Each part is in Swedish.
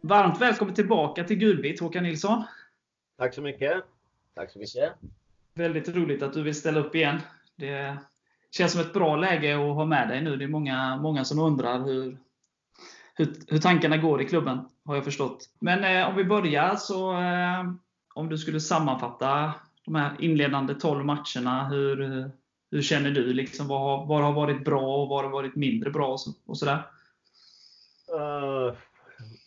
Varmt välkommen tillbaka till Gulbit, Håkan Nilsson. Tack så mycket. Tack så mycket. Väldigt roligt att du vill ställa upp igen. Det känns som ett bra läge att ha med dig nu. Det är många, många som undrar hur, hur, hur tankarna går i klubben, har jag förstått. Men eh, om vi börjar så, eh, om du skulle sammanfatta de här inledande 12 matcherna. Hur, hur känner du? Liksom, vad, har, vad har varit bra och vad har varit mindre bra? Och, så, och sådär? Uh,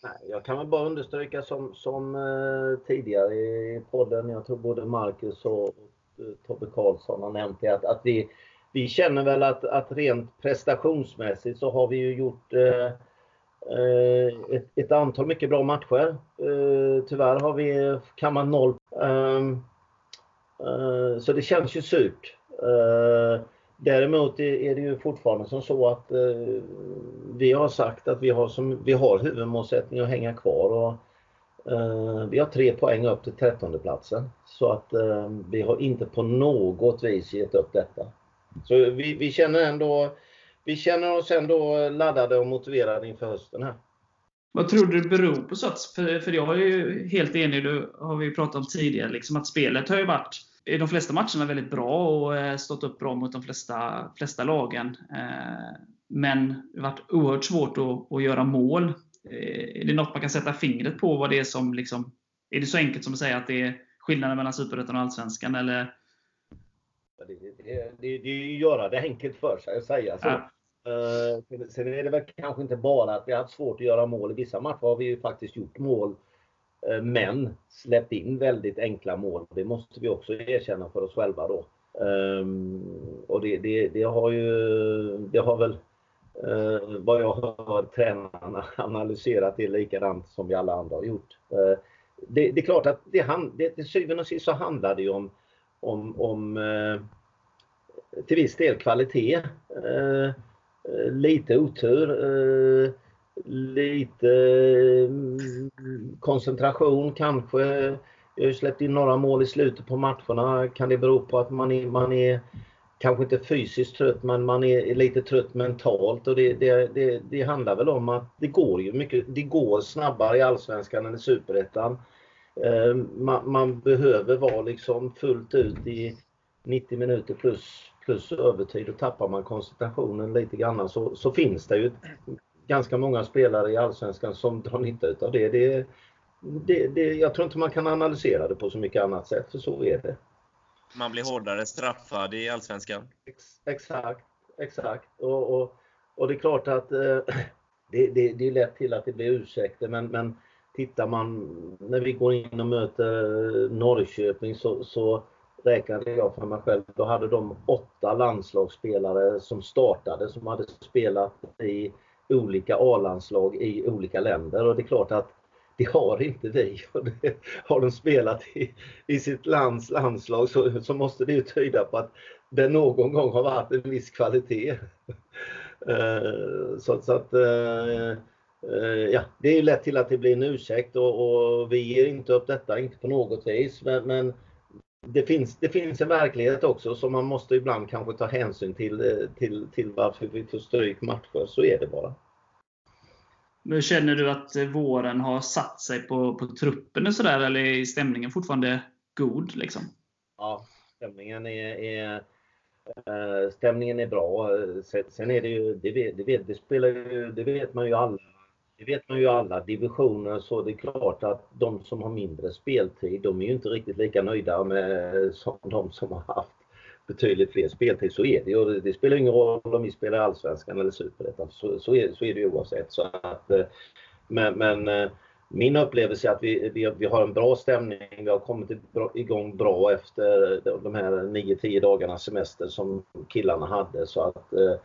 nej, jag kan väl bara understryka som, som uh, tidigare i podden, jag tror både Marcus och, och eh, Tobbe Karlsson har nämnt det, att, att vi, vi känner väl att, att rent prestationsmässigt så har vi ju gjort uh, ett, ett, antal mycket bra matcher. tyvärr har vi kammat noll. Ehm, Eh, så det känns ju surt. Eh, däremot är det ju fortfarande som så att eh, vi har sagt att vi har, som, vi har huvudmålsättning att hänga kvar. Och, vi har tre poäng upp till trettonde Så att vi har inte på något vis gett upp detta. Så vi, vi känner ändå vi känner oss ändå laddade och motiverade inför hösten här. Vad tror du det beror på? Så att, för, för jag är ju helt enig, det har vi pratat om tidigare, liksom att spelet har ju varit i de flesta matcherna väldigt bra och eh, stått upp bra mot de flesta, flesta lagen. Eh, men det har varit oerhört svårt att, att göra mål. Eh, är det något man kan sätta fingret på? Vad det är som liksom, är det så enkelt som att säga att det är skillnaden mellan Superettan och Allsvenskan? Eller? Det, det, det, det är ju göra det enkelt för sig att säga så. Ja. Uh, sen är det väl kanske inte bara att vi har haft svårt att göra mål. I vissa matcher har vi ju faktiskt gjort mål Eh, men släppt in väldigt enkla mål. Det måste vi också erkänna för oss själva då. Ehm, och det, det, det, har ju, det har väl eh, vad jag hör tränarna analyserat det likadant som vi alla andra har gjort. Eh, det, det, är klart att det, det, till syvende och sist så handlar det ju om, om, om till viss del kvalitet. lite otur lite mm, koncentration kanske. Jag har släppt in några mål i slutet på matcherna. Kan det bero på att man är, man är kanske inte fysiskt trött men man är lite trött mentalt och det, det, det, det handlar väl om att det går ju mycket, det går snabbare i Allsvenskan än i Superettan. Eh, man, man, behöver vara liksom fullt ut i 90 minuter plus, plus övertid och tappar man koncentrationen lite grann så, så finns det ju ganska många spelare i Allsvenskan som drar nytta utav det. Det, det, det. Jag tror inte man kan analysera det på så mycket annat sätt, för så är det. Man blir hårdare straffad i Allsvenskan? Ex, exakt, exakt. Och, och, och, det är klart att eh, det, det, det är lätt till att det blir ursäkter, men, men tittar man när vi går in och möter Norrköping så, så räknade jag för mig själv, då hade de åtta landslagsspelare som startade, som hade spelat i olika A-landslag i olika länder och det är klart att det har inte vi. har de spelat i, i sitt lands landslag så, så måste det ju tyda på att det någon gång har varit en viss kvalitet. Så, eh, så, att eh, eh, ja, det är lätt till att det blir en ursäkt och, och, vi ger inte upp detta, inte på något vis. Men, men det, finns, det finns en verklighet också som man måste ibland kanske ta hänsyn till, till, till varför vi får stryk matcher. Så är det bara. Men känner du att våren har satt sig på, på truppen och sådär, eller är stämningen fortfarande god? Liksom? Ja, stämningen är, är äh, stämningen är bra. Sen är det ju, det vet, det vet, det spelar ju, det vet man ju alla. Det vet man ju alla divisioner så det är klart att de som har mindre speltid, de är ju inte riktigt lika nöjda med som de som har haft betydligt fler speltid. Så är det ju. Det spelar ingen roll om vi spelar Allsvenskan eller Superettan. Så, så, är, så är det oavsett. Så att, eh, men, men eh, min upplevelse är att vi, vi, vi, har en bra stämning. Vi har kommit igång bra efter de här 9-10 dagarnas semester som killarna hade. Så att uh,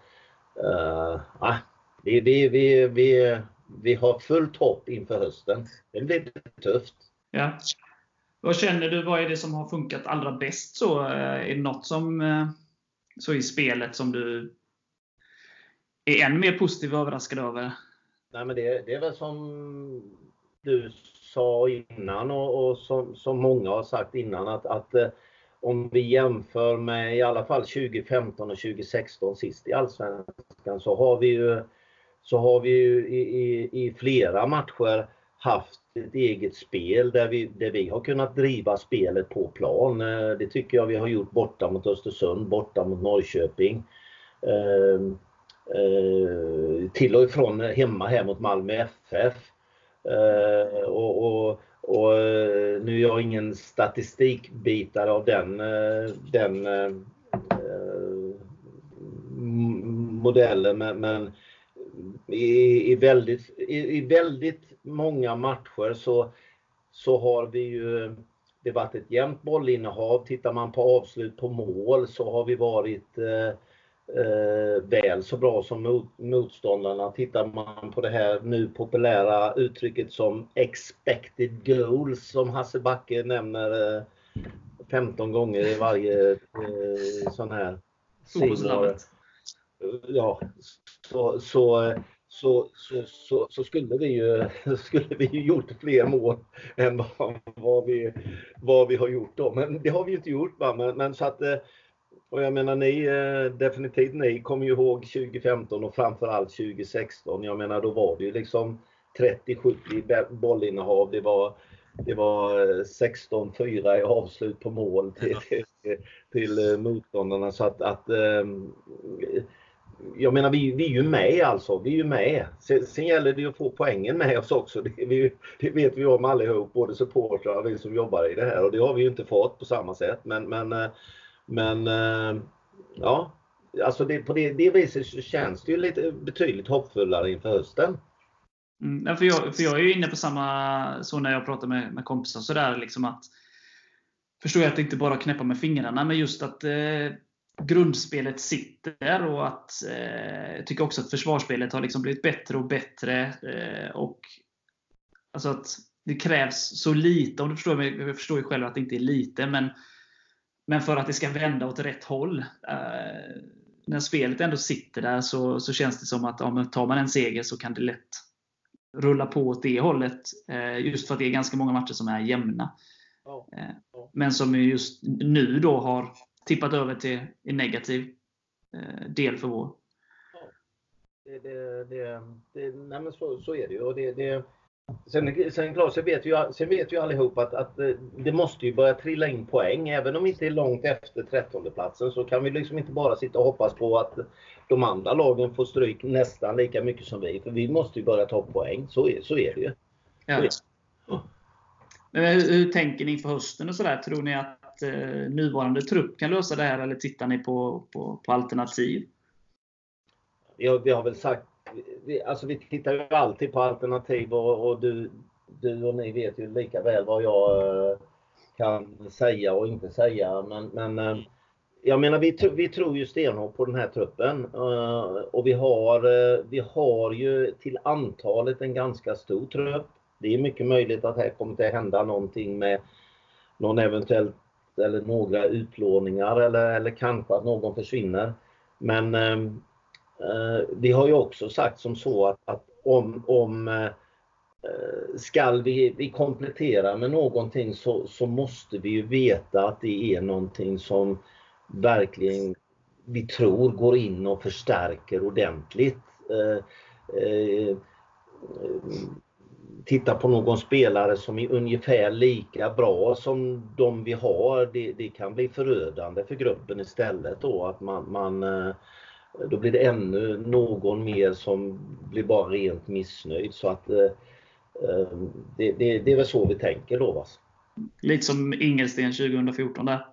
uh, vi, vi, vi, vi, har fullt hopp inför hösten. Det blir tufft. Ja. Vad känner du, vad är det som har funkat allra bäst? Så, eh, är det något som, eh, så i spelet som du är än mer positiv och överraskad över? Nej, men det, det är väl som du sa innan och, och som, som, många har sagt innan att, att eh, om vi jämför med i alla fall 2015 och 2016 sist i Allsvenskan så har vi ju, så har vi ju i, i, i flera matcher haft ett eget spel där vi, där vi har kunnat driva spelet på plan. Eh, det tycker jag vi har gjort borta mot Östersund, borta mot Norrköping. Eh, eh, till och ifrån hemma här mot Malmö FF. Eh, och, och, och, eh, nu är jag ingen statistikbitare av den, eh, den modellen men, men i, i, väldigt, i, i, väldigt många matcher så, så har vi ju det varit ett jämnt bollinnehav. Tittar man på avslut på mål så har vi varit eh, eh, väl så bra som mot, motståndarna. Tittar man på det här nu populära uttrycket som expected goals som Hasse Backe nämner eh, 15 gånger i varje eh, sån här Ja, så, så, så, så, så, skulle vi ju skulle vi ju gjort fler mål än vad, vi, vad vi har gjort då. Men det har vi inte gjort. Va? Men, men så att eh, och jag menar ni, eh, definitivt ni kommer ju ihåg 2015 och framförallt 2016. Jag menar då var det ju liksom 30-70 bollinnehav. Det var, det var 16-4 eh, i avslut på mål till, till, till motståndarna. Så att, att jag menar vi, vi är ju med alltså, vi är ju med. Sen, sen gäller det att få poängen med oss också. Det, vi, det vet vi om allihop, både supportrar och vi som jobbar i det här och det har vi ju inte fått på samma sätt. Men, men eh, men eh, ja, alltså det, på det, det viset så känns det ju lite betydligt hoppfullare inför hösten. Mm, för, jag, för jag är ju inne på samma, så när jag pratar med, med kompisar sådär, liksom att förstår jag att det inte bara knäppa med fingrarna, men just att eh, grundspelet sitter och att eh, jag tycker också att försvarsspelet har liksom blivit bättre och bättre. Eh, och alltså att det krävs så lite, om du förstår mig, jag förstår ju själv att det inte är lite, men men för att det ska vända åt rätt håll. Eh, när spelet ändå sitter där så, så känns det som att ja, tar man en seger så kan det lätt rulla på åt det hållet. Eh, just för att det är ganska många matcher som är jämna. Eh, men som just nu då har tippat över till en negativ del för vår. Det, det, det, det, nej men så, så är det ju. Och det, det, Sen, sen klart, så vet ju, sen vet ju allihop att, att eh, det måste ju börja trilla in poäng. Även om vi inte är långt efter 13 platsen så kan vi liksom inte bara sitta och hoppas på att de andra lagen får stryk nästan lika mycket som vi. För vi måste ju börja ta poäng. Så är, så är det ju. Ja. Men hur, hur, tänker ni inför hösten och sådär? Tror ni att eh, nuvarande trupp kan lösa det här eller tittar ni på, på, på alternativ? Ja, vi har väl sagt vi, alltså vi tittar ju alltid på alternativ och, och du, du och ni vet ju lika väl vad jag eh, kan säga och inte säga. Men, men eh, jag menar vi, vi tror ju stenhårt på den här truppen eh, och vi har, vi har ju till antalet en ganska stor trupp. Det är mycket möjligt att här kommer det hända någonting med någon eventuellt eller några utlåningar eller, eller kanske att någon försvinner. Men ehm, Eh, vi har ju också sagt som så att, att om, om eh, skall vi, vi komplettera med någonting så, så måste vi ju veta att det är någonting som verkligen vi tror går in och förstärker ordentligt. Eh, eh, titta på någon spelare som är ungefär lika bra som de vi har, det, det kan bli förödande för gruppen istället då att man, man eh, då blir det ännu någon mer som blir bara rent missnöjd. Så att eh, eh det, det, det, är väl så vi tänker då. Lite som Ingelsten 2014 där?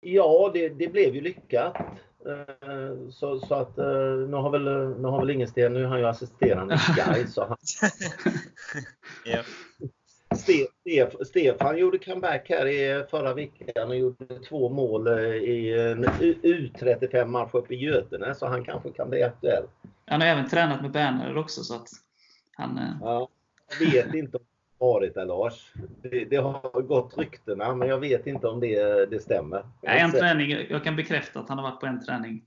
Ja, det, det blev ju lyckat. Eh, så, så att eh, nu har väl, nu har väl Ingelsten, nu är han ju assisterande i Sky. så han... yeah. Stefan gjorde comeback här i förra veckan och gjorde två mål eh, i en U35-match uppe i Götene, så han kanske kan bli aktuell. Han har även tränat med Berner också, så att han... Ja, jag vet inte om varit det, Lars. Det, det, har gått ryktena, men jag vet inte om det, det stämmer. Ja, en träning, jag kan bekräfta att han har varit på en träning.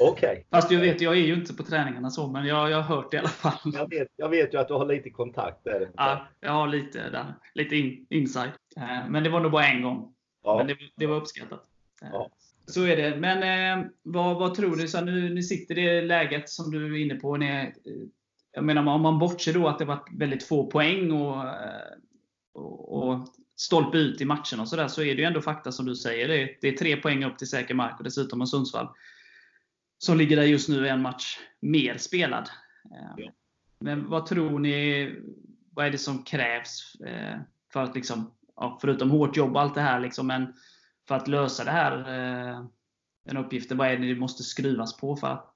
Okej. Okay. Fast jag vet, jag är ju inte på träningarna så, men jag, jag har hört det i alla fall. Jag vet, jag vet ju att du har lite kontakt där. Ja, jag har lite, där, lite in, inside. Eh, men det var nog bara en gång. Ja. Men det, det var uppskattat. Eh, Ja. Så är det. Men eh, vad, vad tror du? Så nu, nu sitter det läget som du är inne på. När, eh, jag menar, om man bortser då att det varit väldigt få poäng och, eh, och, och stolpe ut i matcherna och så där, så är det ju ändå fakta som du säger. Det är, det är tre poäng upp till säker mark och dessutom har Sundsvall, som ligger där just nu, en match mer spelad. Eh, Ja. Men vad tror ni, vad är det som krävs eh, för att liksom, förutom hårt jobb och allt det här, liksom, men för att lösa det här, den uppgiften, vad är det det måste skruvas på för att,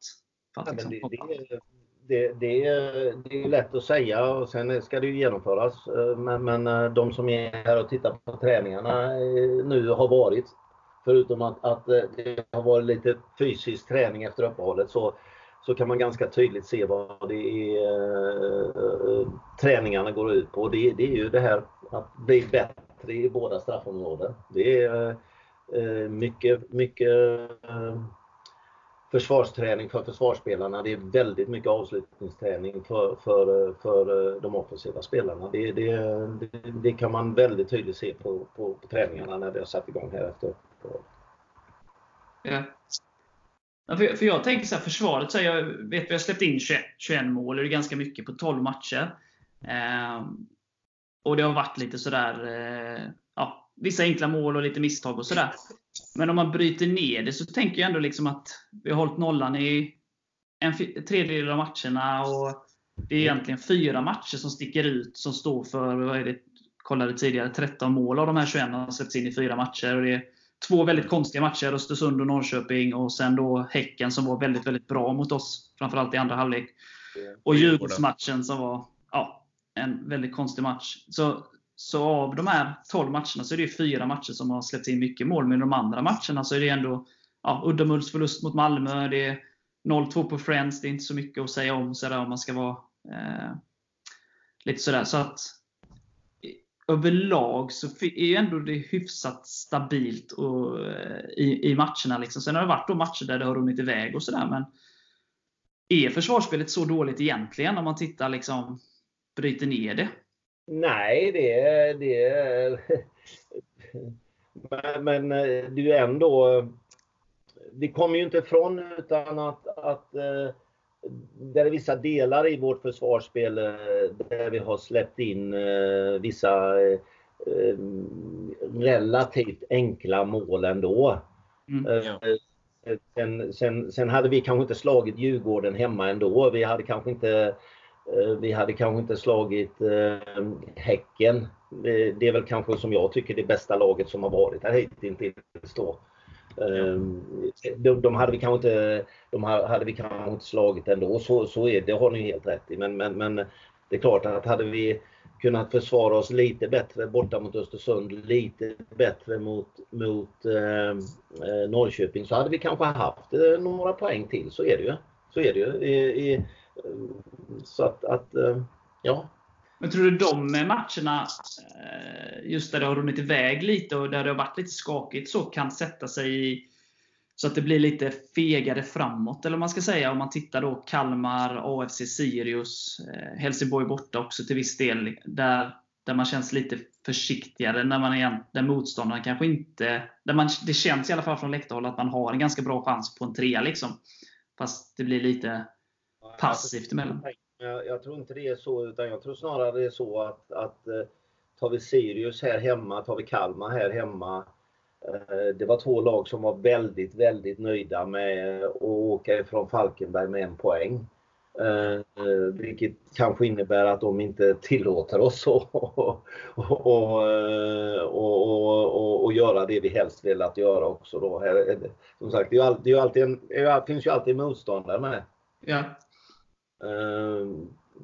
för att Ja, liksom, det, det, det, är- det är lätt att säga och sen ska det ju genomföras. Eh, men, men eh, de som är här och tittar på träningarna eh, nu har varit, förutom att, att det har varit lite fysisk träning efter uppehållet, så, så kan man ganska tydligt se vad det är träningarna går ut på. Det, det är ju det här att bli bättre i båda straffområden. Det är mycket, mycket försvarsträning för försvarsspelarna. Det är väldigt mycket avslutningsträning för, för, för eh, de offensiva spelarna. Det, det, det, kan man väldigt tydligt se på, på, på träningarna när vi har satt igång här efter. Ja. Ja, för, för jag tänker så här, försvaret, så här, jag vet vi har släppt in 21, 21 mål, det är ganska mycket på 12 matcher. Eh, och det har varit lite sådär, eh, ja, vissa enkla mål och lite misstag och sådär. Men om man bryter ner det så tänker jag ändå liksom att vi har hållit nollan i en tredjedel av matcherna. och Det är egentligen fyra matcher som sticker ut, som står för, vad är det, kollade tidigare, 13 mål av de här 21 har släppts in i fyra matcher. Och det är två väldigt konstiga matcher, Östersund och Norrköping, och sen då Häcken som var väldigt, väldigt bra mot oss, framförallt i andra halvlek. Och Djurgårdsmatchen som var ja, en väldigt konstig match. Så, så av de här 12 matcherna så är det fyra matcher som har släppt in mycket mål, men i de andra matcherna så är det ändå ja, Uddamulls förlust mot Malmö, det är 0-2 på Friends, det är inte så mycket att säga om sådär, om man ska vara eh, lite sådär. Så att överlag så är ju ändå det hyfsat stabilt och, eh, i, i matcherna. Liksom. Sen har det varit då matcher där det har runnit iväg och sådär, men är försvarsspelet så dåligt egentligen om man tittar liksom bryter ner det? Nej, det är... Det men, men eh, det är ju ändå... Vi kommer ju inte ifrån utan att, att eh, det är vissa delar i vårt försvarsspel eh, där vi har släppt in vissa relativt enkla mål ändå. Mm. Ja. Sen, sen, sen hade vi kanske inte slagit Djurgården hemma ändå. Vi hade kanske inte, Eh, vi hade kanske inte slagit eh, Häcken. Eh, det, är väl kanske som jag tycker det bästa laget som har varit här hittills då. Eh, de, de hade vi kanske inte, de hade vi kanske inte slagit ändå. Så, så är det, det har ni helt rätt i. Men, men, men det är klart att hade vi kunnat försvara oss lite bättre borta mot Östersund, lite bättre mot, mot eh, Norrköping så hade vi kanske haft några poäng till. Så är det ju. Så är det ju. I, i, så att, att eh, ja. Men tror du de matcherna, eh, just där det har runnit iväg lite och där det har varit lite skakigt, så kan sätta sig i så att det blir lite fegare framåt, eller man ska säga. Om man tittar då Kalmar, AFC Sirius, eh, Helsingborg borta också till viss del. Där, där man känns lite försiktigare, när man är, där motståndaren kanske inte... Där man, det känns i alla fall från läktarhåll att man har en ganska bra chans på en trea. Liksom. Fast det blir lite passivt emellan. Jag, jag tror inte det är så utan jag tror snarare det är så att, att eh, tar vi Sirius här hemma, tar vi Kalmar här hemma. eh, Det var två lag som var väldigt, väldigt nöjda med att åka ifrån Falkenberg med en poäng. Eh, Vilket kanske innebär att de inte tillåter oss att och, och, och, och, göra det vi helst velat göra också. Då. Som sagt, det, är ju alltid, det, är alltid en, det finns ju alltid motståndare med. Ja. Eh,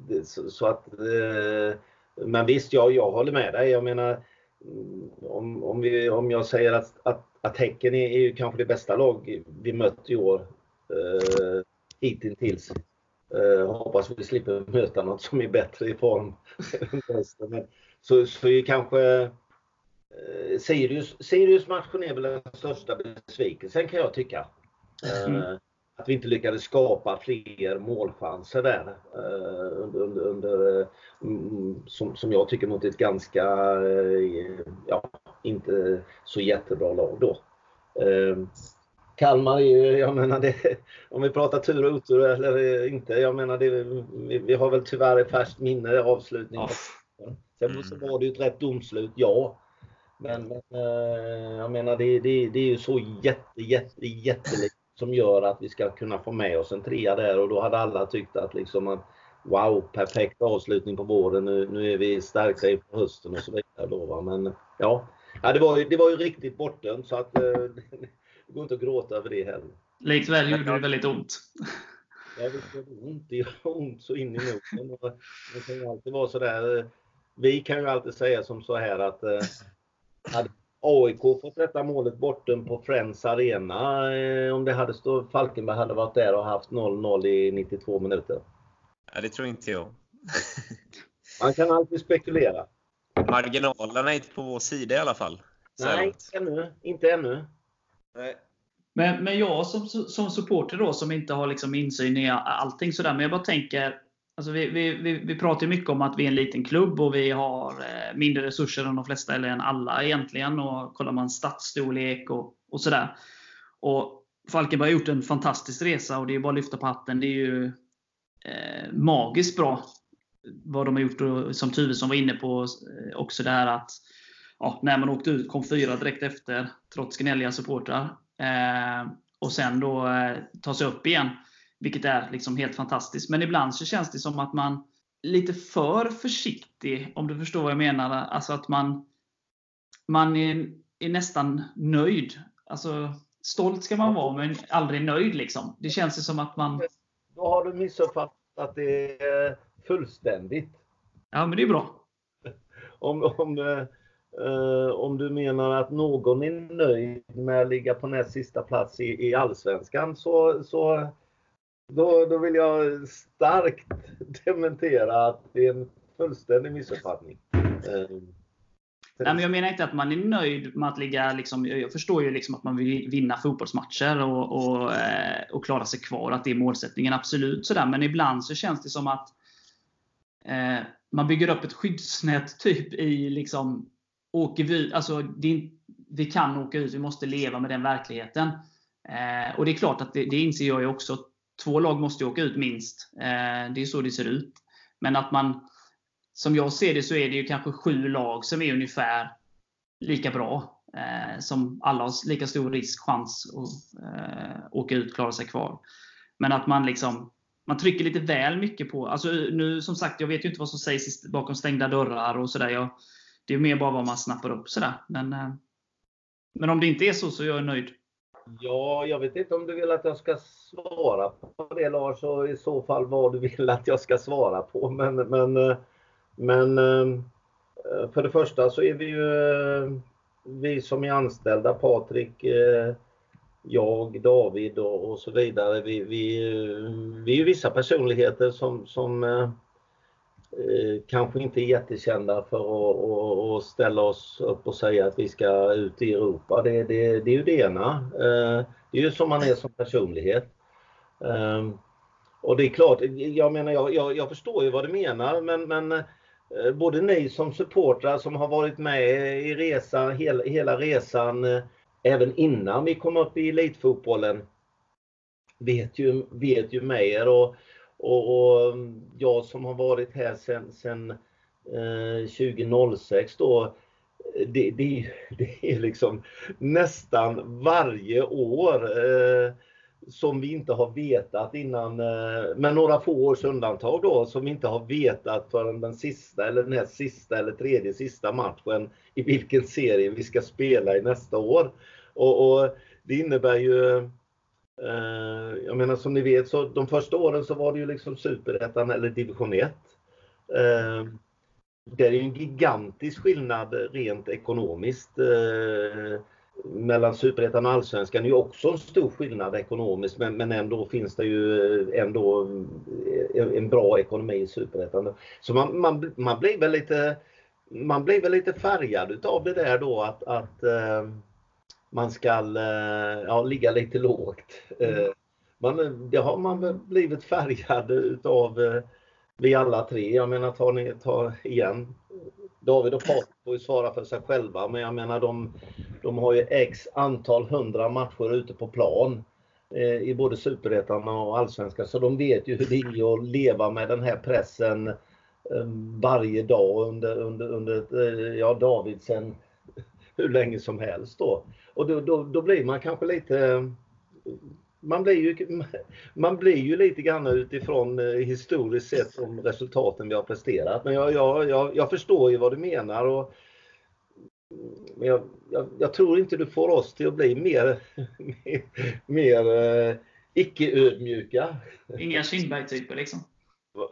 det- Så, att, eh, men visst, jag, jag håller med dig. Jag menar, mm, om, om, vi, om jag säger att, att, att Häcken är, är ju kanske det bästa lag vi mött i år eh, hittills. Eh, hoppas vi slipper möta något som är bättre i form. Men, så, så är kanske eh, Sirius, Sirius matchen är väl den största besvikelsen kan jag tycka. Eh, Mm. Att vi inte lyckades skapa fler målchanser där eh, under, under, under, eh, mm, som, som jag tycker mot ett ganska, eh, ja, inte så jättebra lag då. Kalmar är ju, jag menar det, om vi pratar tur och otur eller inte, jag menar det, vi, vi har väl tyvärr ett färskt minne avslutningen. Sen så var det ju ett rätt domslut, ja. Men, men jag menar det, det, det är ju så jätte, jätte, jättelikt som gör att vi ska kunna få med oss en trea där och då hade alla tyckt att liksom att wow, perfekt avslutning på våren, nu, nu är vi stärkta inför hösten och så vidare. Då, va? Men ja, ja det, var ju, det var ju riktigt bortdömt så att eh, det går inte att gråta över det heller. Likväl gjorde det väldigt ont. Ja, det ont. Det gör ont så in i noten. Och Det kan ju alltid vara sådär. Vi kan ju alltid säga som så här att eh, hade AIK fått detta målet bortom på Friends Arena, eh, om det hade stått, Falkenberg hade varit där och haft 0-0 i 92 minuter. Ja, det tror inte jag. Man kan alltid spekulera. Marginalerna är inte på vår sida i alla fall. Nej, inte ännu. Inte ännu. Nej. Men, men jag som, som supporter då, som inte har liksom insyn i allting sådär, men jag bara tänker Alltså vi, vi, vi, vi pratar ju mycket om att vi är en liten klubb och vi har eh, mindre resurser än de flesta, eller än alla egentligen. Och kollar man stadsstorlek och, och sådär. Och Falkenberg har gjort en fantastisk resa och det är bara att lyfta på hatten. Det är ju eh, magiskt bra vad de har gjort. Och, som Tuvesson var inne på eh, också det här att ja, när man åkte ut kom fyra direkt efter, trots gnälliga supportrar. Eh, och sen då eh, ta sig upp igen. Vilket är liksom helt fantastiskt. Men ibland så känns det som att man lite för försiktig, om du förstår vad jag menar. Alltså att man, man är, är nästan nöjd. Alltså, stolt ska man vara, men aldrig nöjd. Liksom. Det känns ju som att man... Då har du missuppfattat det fullständigt. Ja, men det är bra. Om, om, eh, om du menar att någon är nöjd med att ligga på näst sista plats i, i Allsvenskan så, så då, då vill jag starkt dementera att det är en fullständig missuppfattning. Eh, Nej, men jag menar inte att man är nöjd med att ligga... Liksom, jag förstår ju liksom att man vill vinna fotbollsmatcher och, och, eh, och klara sig kvar. Att det är målsättningen. Absolut. Sådär. Men ibland så känns det som att eh, man bygger upp ett skyddsnät typ i liksom, åker vi, alltså, det, vi kan åka ut, vi måste leva med den verkligheten. Eh, och det är klart att det, det inser jag ju också. Två lag måste ju åka ut minst. Eh, det är så det ser ut. Men att man, som jag ser det, så är det ju kanske sju lag som är ungefär lika bra. Eh, som alla har lika stor risk, chans att eh, åka ut, klara sig kvar. Men att man liksom man trycker lite väl mycket på... Alltså nu som sagt, jag vet ju inte vad som sägs bakom stängda dörrar och sådär. Det är mer bara vad man snappar upp sådär. Men, eh, men om det inte är så, så är jag nöjd. Ja, jag vet inte om du vill att jag ska svara på det Lars och i så fall vad du vill att jag ska svara på. Men, men, men eh, för det första så är vi ju eh, vi som är anställda, Patrik, eh, jag, David och, och så vidare. Vi, vi, vi är ju vissa personligheter som, som eh, kanske inte är jättekända för att, att, att ställa oss upp och säga att vi ska ut i Europa. Det, det, det är ju det ena. Eh, det är ju som man är som personlighet. Eh, och det är klart, jag menar, jag, jag, jag förstår ju vad du menar, men, men eh, både ni som supportrar som har varit med i resan, hela, hela resan, eh, även innan vi kom upp i elitfotbollen, vet ju, vet ju mer. Och, och, och jag som har varit här sedan sen, eh, 2006 då, det, det, det är liksom nästan varje år eh, som vi inte har vetat innan, eh, med några få års undantag då, som vi inte har vetat förrän den sista eller den här sista eller tredje sista matchen i vilken serie vi ska spela i nästa år. Och, och det innebär ju Eh, jag menar som ni vet så de första åren så var det ju liksom superettan eller division 1. Eh, det är ju en gigantisk skillnad rent ekonomiskt eh, mellan superettan och allsvenskan. Det är ju också en stor skillnad ekonomiskt men, men ändå finns det ju ändå en bra ekonomi i superettan. Så man, man, man blir väl lite man blir väl lite färgad utav det där då att, att eh, man ska eh, ja, ligga lite lågt. Eh, man, det har man väl blivit färgad utav eh, vi alla tre. Jag menar, ta, ni, ta igen David och Patrik får ju svara för sig själva, men jag menar de, de har ju x antal hundra matcher ute på plan eh, i både Superettan och Allsvenskan, så de vet ju hur det är att leva med den här pressen eh, varje dag under, under, under eh, ja, David sen hur länge som helst då. Och då, då, då blir man kanske lite man blir, ju, man blir ju lite grann utifrån eh, historiskt sett om resultaten vi har presterat. Men jag, jag, jag, jag förstår ju vad du menar. Och, men jag, jag, jag, tror inte du får oss till att bli mer, mer, mer uh, icke-ödmjuka. Inga Kindberg-typer liksom?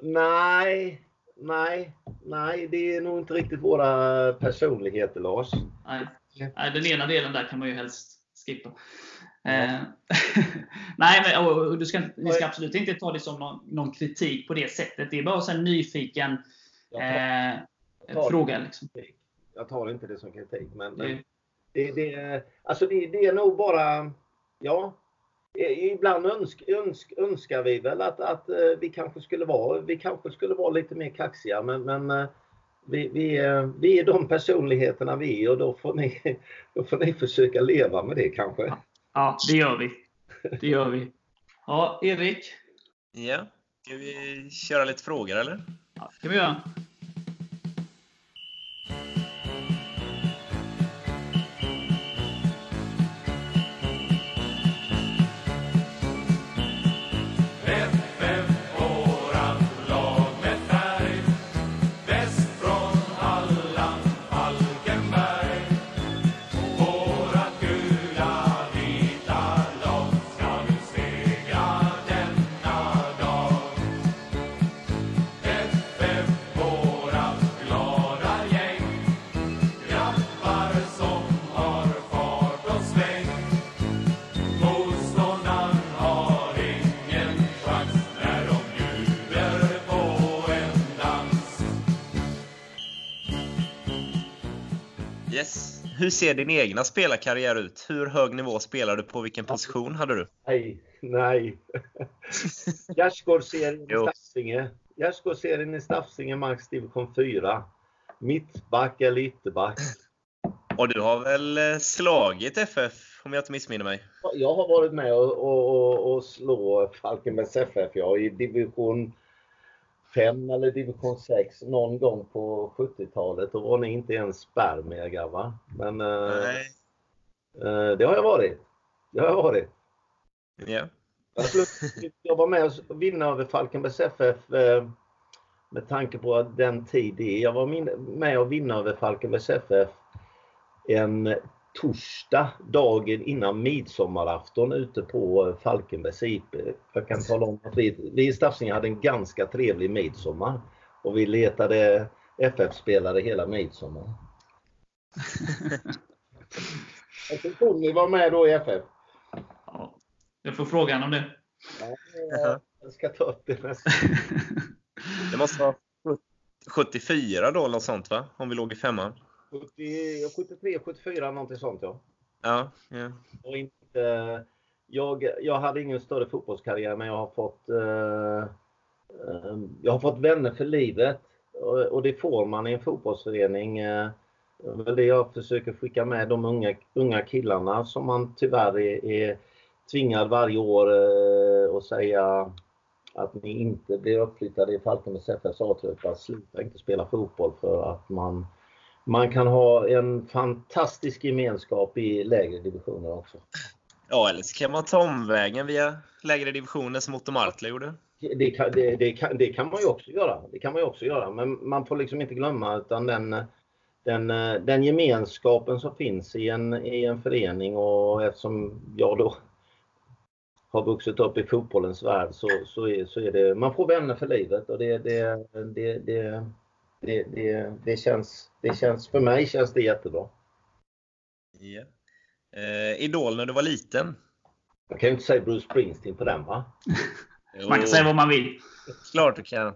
Nej, nej, nej, det är nog inte riktigt våra personligheter Lars. Nej, nej den ena delen där kan man ju helst skippa. Eh, nej, men, och, du ska, ni ska absolut inte ta det som någon, någon kritik på det sättet. Det är bara en nyfiken eh, fråga. Liksom. Jag tar inte det som kritik. Men, men det, det, alltså det, det, är nog bara, ja, ibland önsk, önsk, önskar vi väl att, att eh, vi kanske skulle vara, vi kanske skulle vara lite mer kaxiga. Men, men eh, vi, vi, vi är de personligheterna vi är och då får ni, då får ni försöka leva med det kanske. Ja, det gör vi. Det gör vi. Ja, Erik? Ja, ska vi köra lite frågor eller? Ja, det kan vi göra. Hur ser din egna spelarkarriär ut? Hur hög nivå spelar du på? Vilken position hade du? Nej, nej. Gärdsgårdsserien i Stafsinge. Gärdsgårdsserien i Stafsinge, Max division 4. Mittback eller ytterback. Och du har väl eh, slagit FF om jag inte missminner mig? Jag har varit med och, och, och, och slå Falkenbergs FF ja, i division 5 eller division 6 någon gång på 70-talet. Då var ni inte ens spermier grabbar. Men eh, eh, det har jag varit. Det har jag varit. Ja. Jag var med och vinna över Falkenbergs FF eh, med tanke på den tid det är. Jag var med och vinna över Falkenbergs FF en torsdag, dagen innan midsommarafton ute på Falkenbergs IP. Jag kan tala om att vi, vi i Stafsinge hade en ganska trevlig midsommar. Och vi letade FF-spelare hela midsommar. Jag tror Tony var med då i FF. Ja, jag får frågan om det. Ja, jag ska ta upp det nästa. Det måste vara 74 då, eller något sånt va? Om vi låg i femman. 73, 74 någonting sånt ja. Ja. ja. Och inte, jag, jag hade ingen större fotbollskarriär men jag har fått eh, eh, jag har fått vänner för livet. Och, och det får man i en fotbollsförening. Eh, väl det jag försöker skicka med de unga, unga killarna som man tyvärr är, är tvingad varje år eh, att säga att ni inte blir uppflyttade i Falkenbergs FFs A-trupp. Sluta inte spela fotboll för att man man kan ha en fantastisk gemenskap i lägre divisioner också. Ja, eller så kan man ta omvägen via lägre divisioner som Otto Martla gjorde. Det kan, det, det, kan, det kan man ju också göra. Det kan man också göra. Men man får liksom inte glömma utan den, den, den gemenskapen som finns i en, i en förening och eftersom jag då har vuxit upp i fotbollens värld så, så, är, så är det, man får vänner för livet och det, det, det, det, det, det, det, känns, det känns, för mig känns det jättebra. Ja. Eh, Idol när du var liten? Jag kan ju inte säga Bruce Springsteen på den va? man kan säga vad man vill. Klart du kan.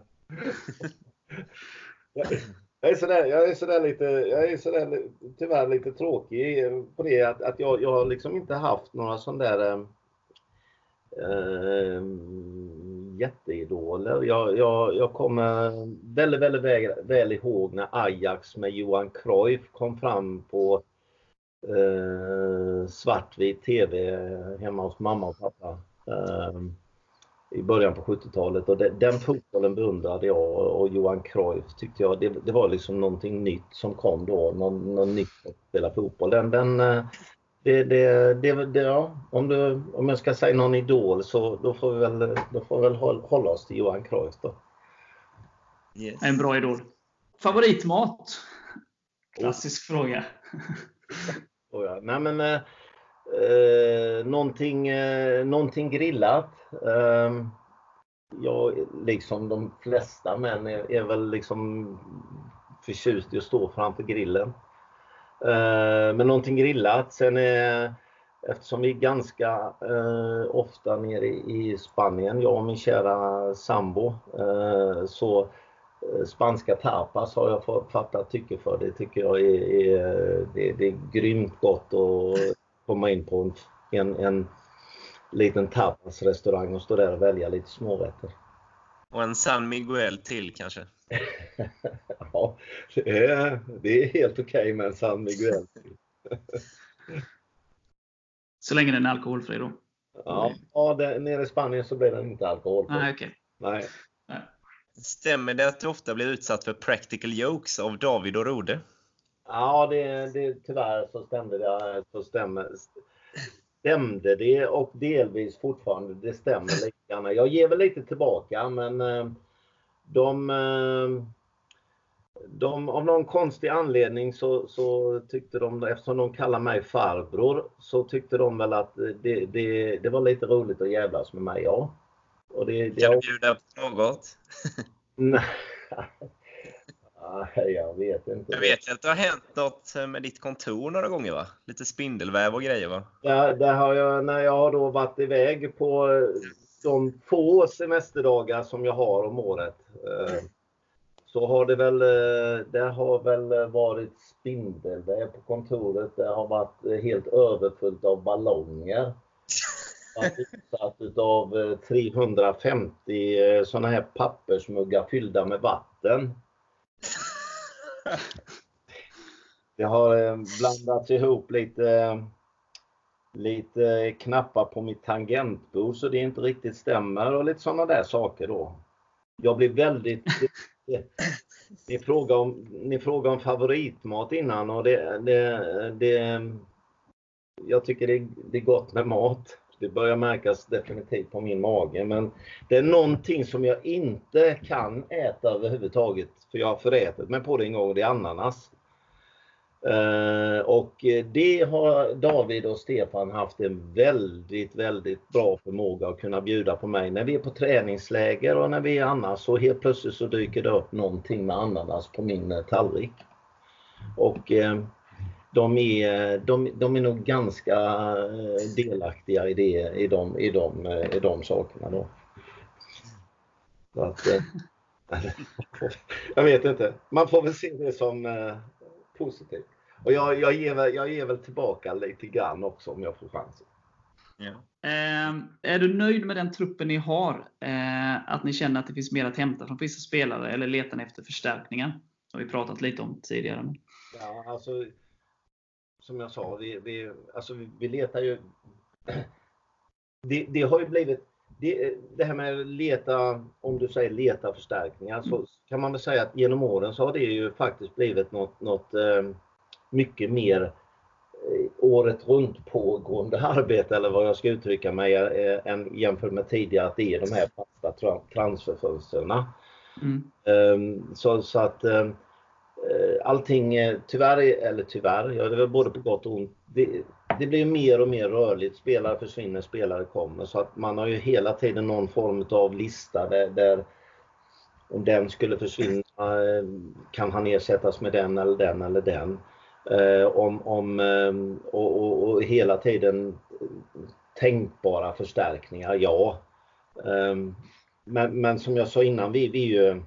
jag är sådär, jag är sådär lite, jag är sådär tyvärr lite tråkig på det att, att jag, jag har liksom inte haft några sån där äh, jätteidoler. Jag, jag, jag kommer väldigt, väldigt väl, väl ihåg när Ajax med Johan Cruyff kom fram på eh, svartvit TV hemma hos mamma och pappa. Eh, i början på 70-talet och det, den fotbollen beundrade jag och Johan Cruyff tyckte jag det, det var liksom någonting nytt som kom då, någon, någon nytt att spela fotboll. Den, den, eh, det, det, det, det, ja, om, du, om jag ska säga någon idol så då får vi väl, då får vi väl hålla oss till Johan Cruyff då. Yes. En bra idol. Favoritmat? Klassisk oh. fråga. oh ja. Nej, men, eh, eh, någonting, eh, någonting grillat. Eh, jag, liksom de flesta män, är, är väl liksom förtjust i att stå framför grillen. Eh, men någonting grillat. Sen är, eftersom vi är ganska eh, ofta nere i Spanien, jag och min kära sambo, eh, så spanska tapas har jag fattat tycke för. Det tycker jag är, är, det, det är grymt gott att komma in på en, en liten tapasrestaurang och stå där och välja lite smårätter. Och en San Miguel till kanske? ja, det är, det är helt okej okay med en San Miguel så länge den är alkoholfri då? Ja, ja det, nere i Spanien så blir den inte alkoholfri. Nej, okay. Nej. Stämmer det att du ofta blir utsatt för practical jokes av David och Rode? Ja, det, det, tyvärr så stämde det. Så stämmer, stämde det och delvis fortfarande det stämmer lite grann. Jag ger väl lite tillbaka men eh, de, eh, de av någon konstig anledning så, så, tyckte de, eftersom de kallar mig farbror, så tyckte de väl att det, det, det var lite roligt att jävlas med mig, ja. Och det, det, kan du bjuda på något? Nej, jag vet inte. Jag vet att det har hänt något med ditt kontor några gånger va? Lite spindelväv och grejer va? Ja, det har jag när jag har då varit iväg på de få semesterdagar som jag har om året. Eh, så har det väl, eh, det har väl varit spindelväv på kontoret. Det har varit helt överfullt av ballonger. Utsatt utav 350 sådana här pappersmuggar fyllda med vatten. Det har eh, blandats ihop lite, lite knappar på mitt tangentbord så det inte riktigt stämmer och lite sådana där saker då. Jag blir väldigt... Ni frågade om, ni frågade om favoritmat innan och det, det, det jag tycker det, det är gott med mat. Det börjar märkas definitivt på min mage men det är någonting som jag inte kan äta överhuvudtaget för jag har förätit mig på det en gång, det är ananas. Eh, och det har David och Stefan haft en väldigt, väldigt bra förmåga att kunna bjuda på mig. När vi är på träningsläger och när vi är annars så helt plötsligt så dyker det upp någonting med ananas på min eh, tallrik. Och eh, de, är, de, de är nog ganska delaktiga i, det, i, de, i, de, i de sakerna då. Att, jag vet inte. Man får väl se det som positivt. Och jag, jag, ger väl, jag ger väl tillbaka lite grann också om jag får chansen. Ja. Eh, är du nöjd med den truppen ni har? Eh, att ni känner att det finns mer att hämta från vissa spelare eller letar ni efter förstärkningar? Det har vi pratat lite om tidigare. Ja, alltså, som jag sa, vi, vi, alltså, vi, letar ju... Det, det, har ju blivit det, det, här med att leta, om du säger leta förstärkningar, så kan man väl säga att genom åren så har det ju faktiskt blivit något, något eh, mycket mer eh, året runt pågående arbete eller vad jag ska uttrycka mig eh, än jämfört med tidigare att det är de här fasta transferfönstren. Mm. Um, så, så, att um, allting tyvärr, eller tyvärr, ja det är väl både på gott och ont. Det, det blir mer och mer rörligt. Spelare försvinner, spelare kommer. Så att man har ju hela tiden någon form av lista där, där om den skulle försvinna kan han ersättas med den eller den eller den. Eh, om, om, eh, och, och, och, hela tiden tänkbara förstärkningar, ja. Ehm, men, men som jag sa innan, vi, vi, är ju,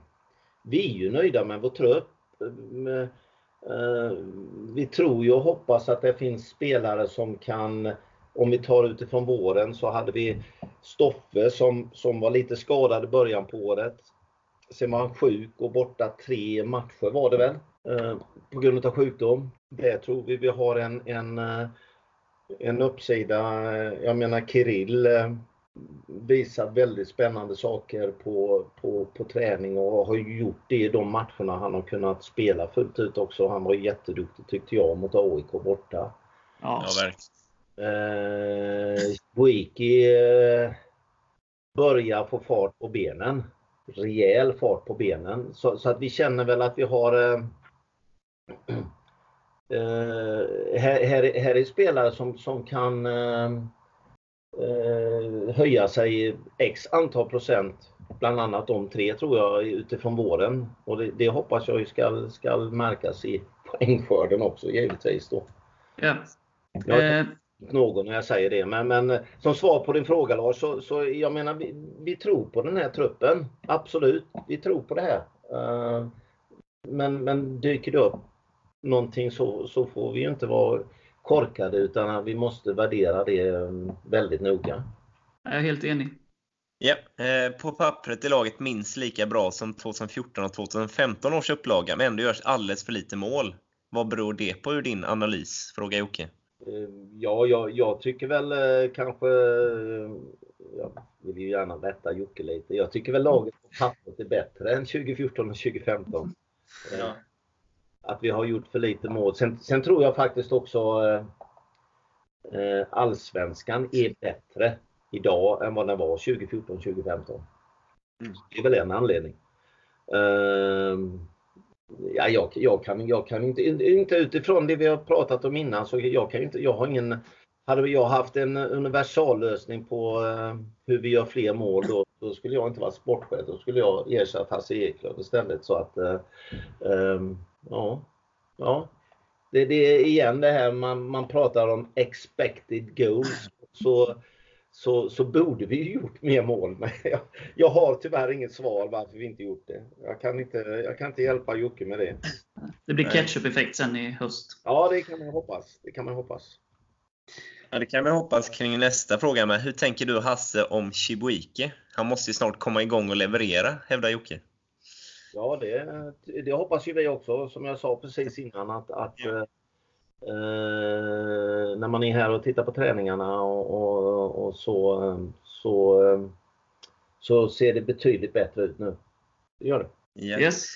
vi är ju nöjda med vår trupp. Eh, vi tror ju och hoppas att det finns spelare som kan, om vi tar utifrån våren så hade vi Stoffe som, som var lite skadad i början på året. Sen var han sjuk och borta tre matcher var det väl. Eh, på grund av sjukdom. Det tror vi vi har en, en, eh, en uppsida. Jag menar Kirill eh, visar väldigt spännande saker på, på, på träning och har gjort det i de matcherna han har kunnat spela fullt ut också. Han var jätteduktig tyckte jag mot AIK borta. Ja. Ja, verkligen. Eh, Boiki eh, börjar få fart på benen. Rejäl fart på benen. Så, så att vi känner väl att vi har eh, eh, här, här, här är spelare som, som kan eh, höja sig x antal procent. Bland annat de tre tror jag utifrån våren. Och det, det hoppas jag ska, ska märkas i poängskörden också givetvis då. Ja. Jag- Eh, någon när jag säger det. Men, men som svar på din fråga Lars, så, så jag menar vi, vi tror på den här truppen. Absolut, vi tror på det här. Men, men dyker det upp någonting så, så får vi ju inte vara korkade utan vi måste värdera det eh, väldigt noga. jag är helt enig. Ja, eh, på pappret är laget minst lika bra som 2014 och 2015 års upplaga, men ändå görs alldeles för lite mål. Vad beror det på ur din analys? Frågar Jocke. Eh, Ja, jag, jag tycker väl eh, kanske, jag vill ju gärna rätta Jocke lite. Jag tycker väl laget på pappret är bättre än 2014 och 2015. Eh, Att vi har gjort för lite mål. Sen, sen tror jag faktiskt också eh, eh, allsvenskan är bättre idag än vad den var 2014 2015. Mm. Det är väl en anledning. Ehm, ja, jag, jag, kan, jag kan inte, inte utifrån det vi har pratat om innan så jag kan inte, jag har ingen hade jag haft en universallösning på eh, hur vi gör fler mål då, då skulle jag inte vara sportchef. Då skulle jag ersätta Hasse Eklöf istället. Så att, eh, ehm, ja, ja. Det, det är igen det här man, man pratar om expected goals. Så, så, så borde vi ju gjort mer mål. Men jag, jag har tyvärr inget svar varför vi inte gjort det. Jag kan inte, jag kan inte hjälpa Jocke med det. Det blir ketchup-effekt sen i höst. Ja, det kan man hoppas. Det kan man hoppas. Ja, det kan vi hoppas kring nästa fråga med. Hur tänker du Hasse om Chibuike? Han måste ju snart komma igång och leverera, hävdar Jocke. Ja, det, det hoppas ju vi också. Som jag sa precis innan att, att Ja. eh, när man är här och tittar på träningarna och, och, och så, eh, så, eh, så ser det betydligt bättre ut nu. Det gör det. Ja. Yes.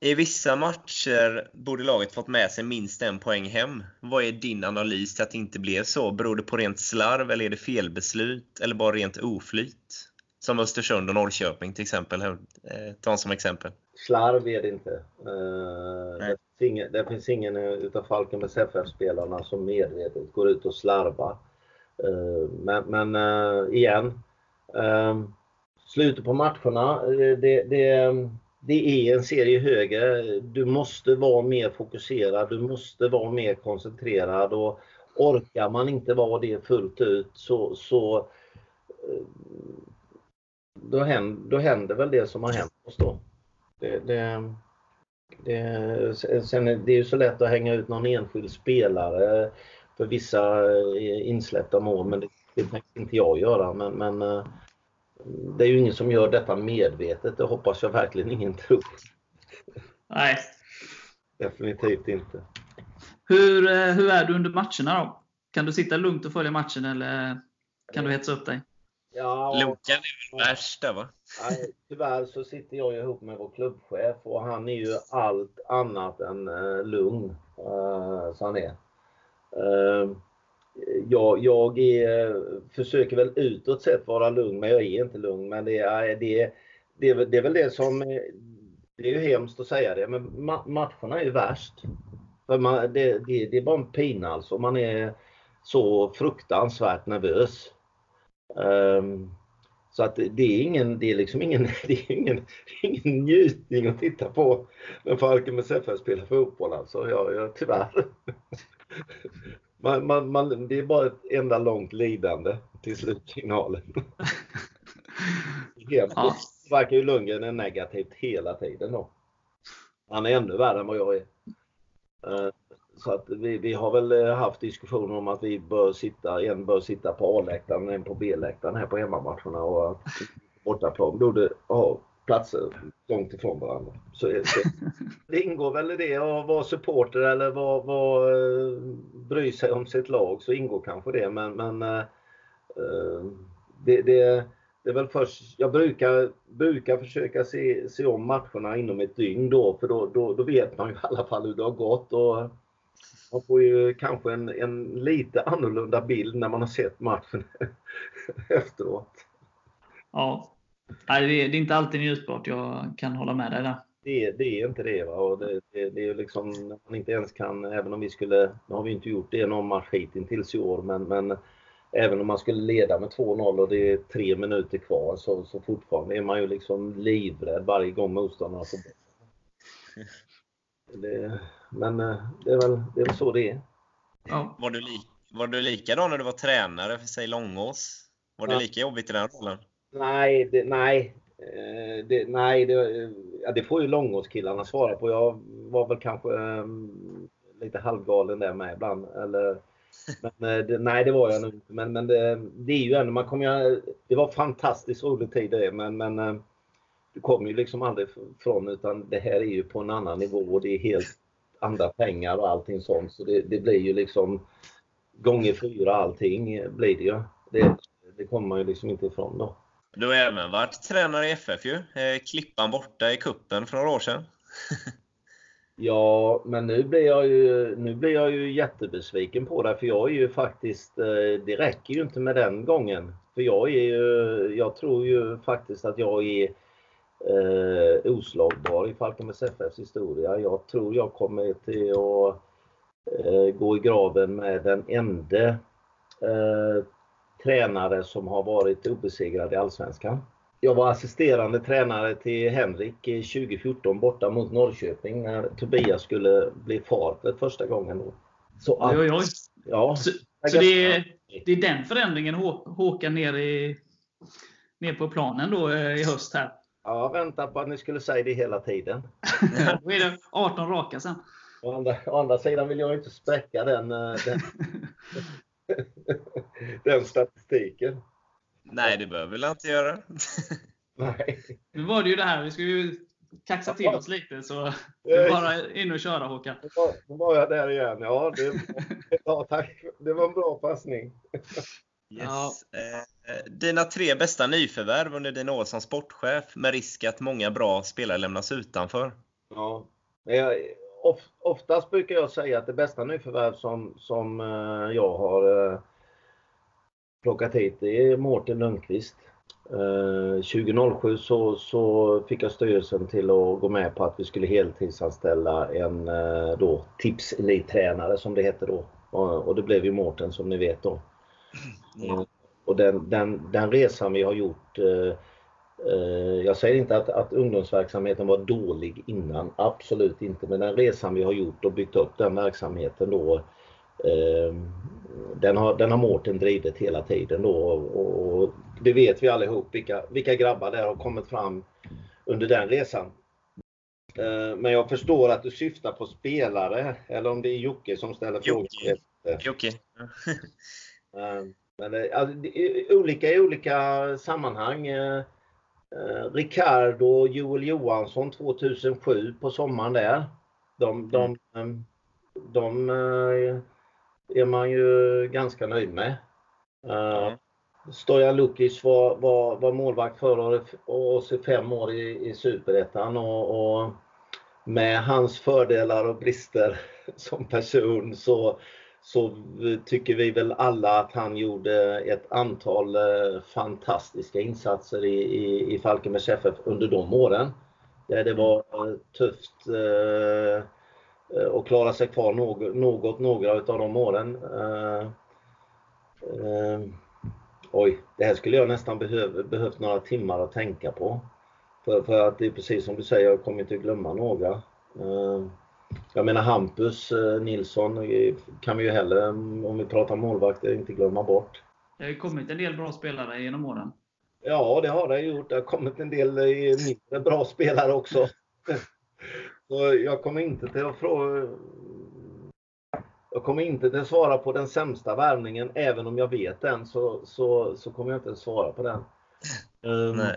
I vissa matcher borde laget fått med sig minst en poäng hem. Vad är din analys till att det inte blev så? Beror det på rent slarv eller är det felbeslut eller bara rent oflyt? Som Östersund och Norrköping till exempel. Eh, Ta som exempel. Slarv är det inte. Eh, det, finns ingen, det finns ingen utav Falkenbergs FF-spelarna som medvetet går ut och slarvar. Eh, men men eh, igen, slutet på matcherna, det, det, det är en serie högre. Du måste vara mer fokuserad, du måste vara mer koncentrerad och orkar man inte vara det fullt ut så, så då, händer, då händer väl det som har hänt oss då. Det, det, det, sen är det är ju så lätt att hänga ut någon enskild spelare för vissa eh, insläppta mål, men det, det tänker inte jag göra. Men, men eh, det är ju ingen som gör detta medvetet, det hoppas jag verkligen ingen tror. Nej. Definitivt inte. Hur, eh, hur är du under matcherna då? Kan du sitta lugnt och följa matchen eller kan du hetsa upp dig? Ja, Lukan är väl värst där va? Nej, tyvärr så sitter jag ihop med vår klubbchef och han är ju allt annat än eh, lugn. Eh, så han är. Eh, jag jag är, försöker väl utåt sett vara lugn, men jag är inte lugn. Men det är, det, det, det är väl det som... Det är ju hemskt att säga det, men ma- matcherna är ju värst. För man, det, det, det är bara en pina alltså. Man är så fruktansvärt nervös. Ehm, så att det är ingen, det är liksom ingen, det är ingen, ingen njutning att titta på när Falkenbergs FF spelar fotboll alltså. Jag, jag, tyvärr. Man, man, man, det är bara ett enda långt lidande till slutsignalen. Helt Ja. verkar ju Lundgren är negativt hela tiden då. Han är ännu värre än vad jag är. Eh, så att vi, vi har väl eh, haft diskussioner om att vi bör sitta, en bör sitta på A-läktaren och en på B-läktaren här på hemmamatcherna och att bortaplan borde ha platser långt ifrån varandra. Så, så, det ingår väl i det att vara supporter eller vara, vara, eh, bry sig om sitt lag så ingår kanske det men, men det, det, det är väl först, jag brukar, brukar försöka se, se om matcherna inom ett dygn då för då, då, då vet man ju i alla fall hur det har gått och man får ju kanske en, en lite annorlunda bild när man har sett matchen efteråt. Ja, Nej, det, är, det är inte alltid njutbart. Jag kan hålla med dig där. Det, det är inte det. Va? Och det, det, det är liksom, man inte ens kan, även om vi skulle, nu har vi inte gjort det någon match hittills i år, men, men även om man skulle leda med 2-0 och det är tre minuter kvar så, så fortfarande är man ju liksom livrädd varje gång motståndarna får det, Men eh, det är, väl, det är väl så det är. Ja. Var, du li, var du likadan när du var tränare för säg Långås? Var det lika jobbigt i den rollen? Nej, det, nej. Eh, det, nej, det, ja, det får ju Långåskillarna svara på. Jag var väl kanske um, lite halvgalen där med ibland. Eller, men, eh, det, nej, det var jag nog inte. Men, men det, det, är ju ändå, man kommer det var fantastiskt rolig tid det, men, men eh, du kommer ju liksom aldrig från utan det här är ju på en annan nivå och det är helt andra pengar och allting sånt. Så det, det blir ju liksom gånger fyra allting blir det ju. Det, det kommer man ju liksom inte ifrån då. Du har även varit tränare i FF ju. Eh, Klippan borta i kuppen för några år sedan. ja, men nu blir jag ju, nu blir jag ju jättebesviken på det för jag är ju faktiskt, eh, det räcker ju inte med den gången. För jag är ju, jag tror ju faktiskt att jag är eh, oslagbar i Falkenbergs FFs historia. Jag tror jag kommer till att eh, gå i graven med den enda eh, tränare som har varit obesegrad i Allsvenskan. Jag var assisterande tränare till Henrik 2014 borta mot Norrköping när Tobias skulle bli far för första gången. Då. Så att, oj, oj, oj. Ja, så, så det, är, det är den förändringen Håkan ner, i, ner på planen då eh, i höst här? Ja, vänta på att ni skulle säga det hela tiden. då är det 18 raka sen. Å andra, å andra sidan vill jag inte spräcka den, eh, den den statistiken. Nej, det behöver väl inte göra. Nej. Nu var det ju det här, vi ska ju kaxa till oss lite så det är bara in och köra Håkan. Nu var jag där igen. Ja, det, ja, tack. det var en bra passning. Yes. Ja. Eh, dina tre bästa nyförvärv under din år som sportchef med risk att många bra spelare lämnas utanför? Ja, jag, of, oftast brukar jag säga att det bästa nyförvärv som, som uh, jag har uh, plockat hit det är Mårten Lundqvist. Uh, 2007 så, så fick jag styrelsen till att gå med på att vi skulle heltidsanställa en då, tipselittränare som det hette då. och det blev ju Mårten som ni vet då. Mm. och den, den, den resan vi har gjort Eh, jag säger inte att, att ungdomsverksamheten var dålig innan, absolut inte. Men den resan vi har gjort och byggt upp den verksamheten då, eh, den har, den har Mårten drivit hela tiden då. Och, och det vet vi allihop vilka, vilka grabbar där har kommit fram under den resan. Eh, men jag förstår att du syftar på spelare, eller om det är Jocke som ställer frågor. Jocke. Men alltså, olika i olika sammanhang. Eh, Ricardo och Joel Johansson 2007 på sommaren där. De, de, mm. de, de eh, är man ju ganska nöjd med. Mm. Stojan Lukic var, var, var målvakt för oss i fem år i, i Superettan och, och med hans fördelar och brister som person så så tycker vi väl alla att han gjorde ett antal eh, fantastiska insatser i, i, i Falkenbergs FF under de åren. Där det var eh, tufft eh, att klara sig kvar något, något några av de åren. Oj, det här skulle jag nästan behöv, behövt några timmar att tänka på. För, för att det är precis som du säger, jag kommer inte glömma några. Eh, jag menar Hampus eh, Nilsson eh, kan vi ju heller, om vi pratar målvakter, inte glömma bort. Det har ju kommit en del bra spelare genom åren. Ja, det har det gjort. Det har kommit en del eh, mindre bra spelare också. Så jag kommer inte till att fråga, jag kommer inte att svara på den sämsta värvningen, även om jag vet den så, så, så kommer jag inte att svara på den. Um, Nej.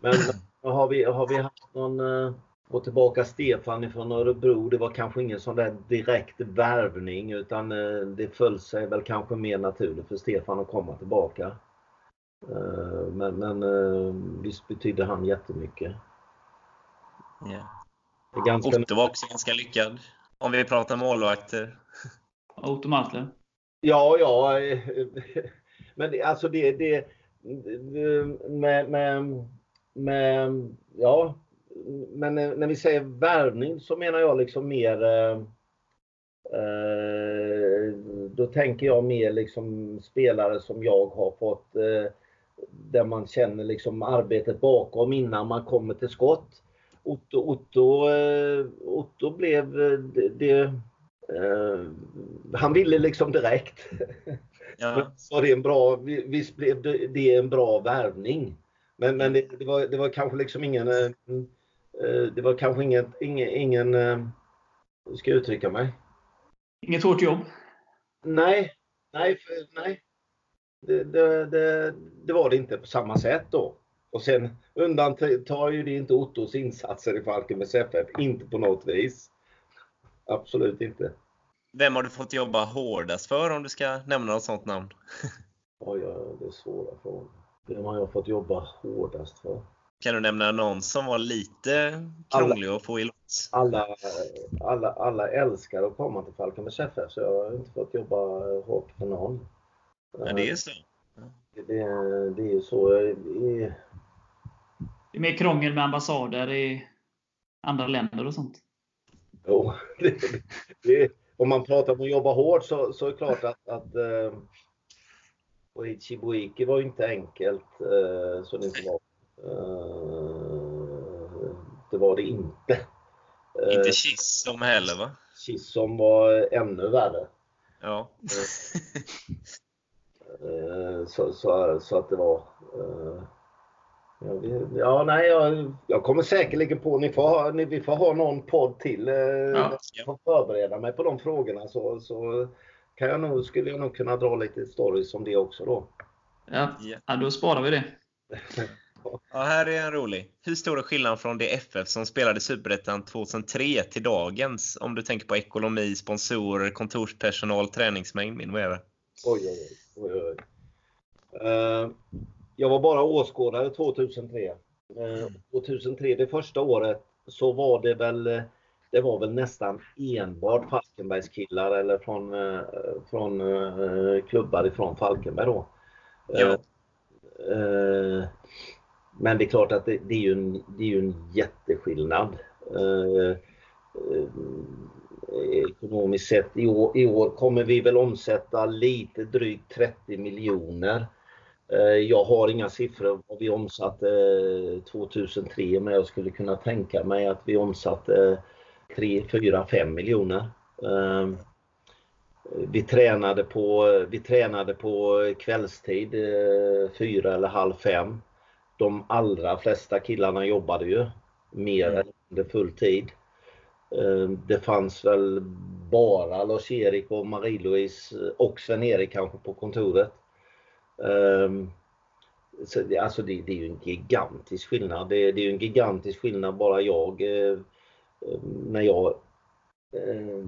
men har vi, har vi haft någon, gå tillbaka Stefan från Örebro, det var kanske ingen sån där direkt värvning utan uh, det föll sig väl kanske mer naturligt för Stefan att komma tillbaka. Uh, men men visst betydde han jättemycket. Ja. Det ganska... Otto var också ganska lyckad. Om vi pratar målvakter. Otto Maltler. Ja, ja. Men det, alltså det, det med, med, med, ja, men när vi säger värvning så menar jag liksom mer eh, då tänker jag mer liksom spelare som jag har fått eh, där man känner liksom arbetet bakom innan man kommer till skott. Otto, Otto, eh, Otto blev det, det eh, han ville liksom direkt. Ja. Så det en bra, visst blev det, en bra värvning. Men, men det, det, var, det var kanske liksom ingen, eh, det var kanske ingen, ingen, ingen hur ska jag uttrycka mig? Inget hårt jobb? Nej, nej, för, nej. Det, det, det, det var det inte på samma sätt då. Och sen undantar ju det inte Ottos insatser i Falkenbergs FF, inte på något vis. Absolut inte. Vem har du fått jobba hårdast för om du ska nämna något sånt namn? Oj, ja, det är svåra frågor. Vem har jag fått jobba hårdast för? Kan du nämna någon som var lite krånglig att få i lås? Alla, alla, alla älskar att komma till Falkenbergs FF så jag har inte fått jobba hårt för någon. Ja, det är så. Det, det är ju så. I, det är mer krångel med ambassader i andra länder och sånt. Jo, det, det, om man pratar om att jobba hårt så, så är det klart att, att eh, och Chibuiki var ju inte enkelt eh, så det inte var. Eh, det var det inte. Eh, inte Kissom heller va? Kissom var ännu värre. Ja. Eh, så, så, så, att det var eh, Ja, nej, jag, jag kommer säkerligen på, ni får ha, ni, vi får ha någon podd till. Eh, ja. Jag får förbereda mig på de frågorna så, så kan jag nog, skulle jag nog kunna dra lite stories om det också då. Ja, ja då sparar vi det. ja, här är en rolig. Hur stor är skillnaden från det FF som spelade Superettan 2003 till dagens? Om du tänker på ekonomi, sponsorer, kontorspersonal, träningsmängd med mera. Oj, oj, oj. oj. Uh, jag var bara åskådare 2003. Eh, 2003, det första året, så var det väl det var väl nästan enbart Falkenbergskillar eller från, eh, från eh, klubbar ifrån Falkenberg då. Ja. Eh, men det är klart att det, det, är, ju en, det är ju en jätteskillnad. Eh, eh ekonomiskt sett. I år, I år kommer vi väl omsätta lite drygt 30 miljoner. Eh, jag har inga siffror vad vi omsatte eh, 2003 men jag skulle kunna tänka mig att vi omsatte 3, 4, 5 miljoner. Eh, vi tränade på, vi tränade på kvällstid, eh, fyra eller halv fem. De allra flesta killarna jobbade ju mer mm. än full tid. Det fanns väl bara Lars-Erik och Marie-Louise och Sven-Erik kanske på kontoret. Um, så det, alltså det, det, är ju en gigantisk skillnad. Det, det är ju en gigantisk skillnad bara jag eh, när jag eh,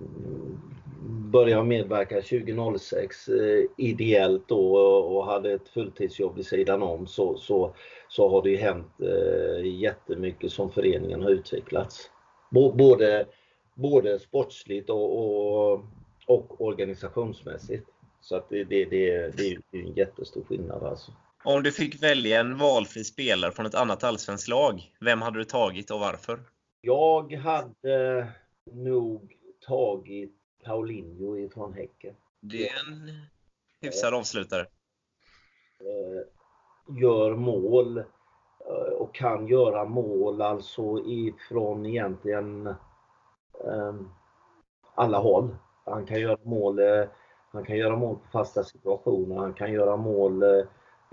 började medverka 2006 eh, ideellt då och hade ett fulltidsjobb vid sidan om så, så, så har det ju hänt eh, jättemycket som föreningen har utvecklats. Både, både sportsligt och, och, och organisationsmässigt. Så att det, det, det, det är en jättestor skillnad alltså. Om du fick välja en valfri spelare från ett annat allsvenskt lag, vem hade du tagit och varför? Jag hade nog tagit Paulinho ifrån Häcken. Det är en hyfsad avslutare. Eh, gör mål eh, och kan göra mål alltså ifrån egentligen eh, alla håll. Han kan göra mål han kan göra mål på fasta situationer, han kan göra mål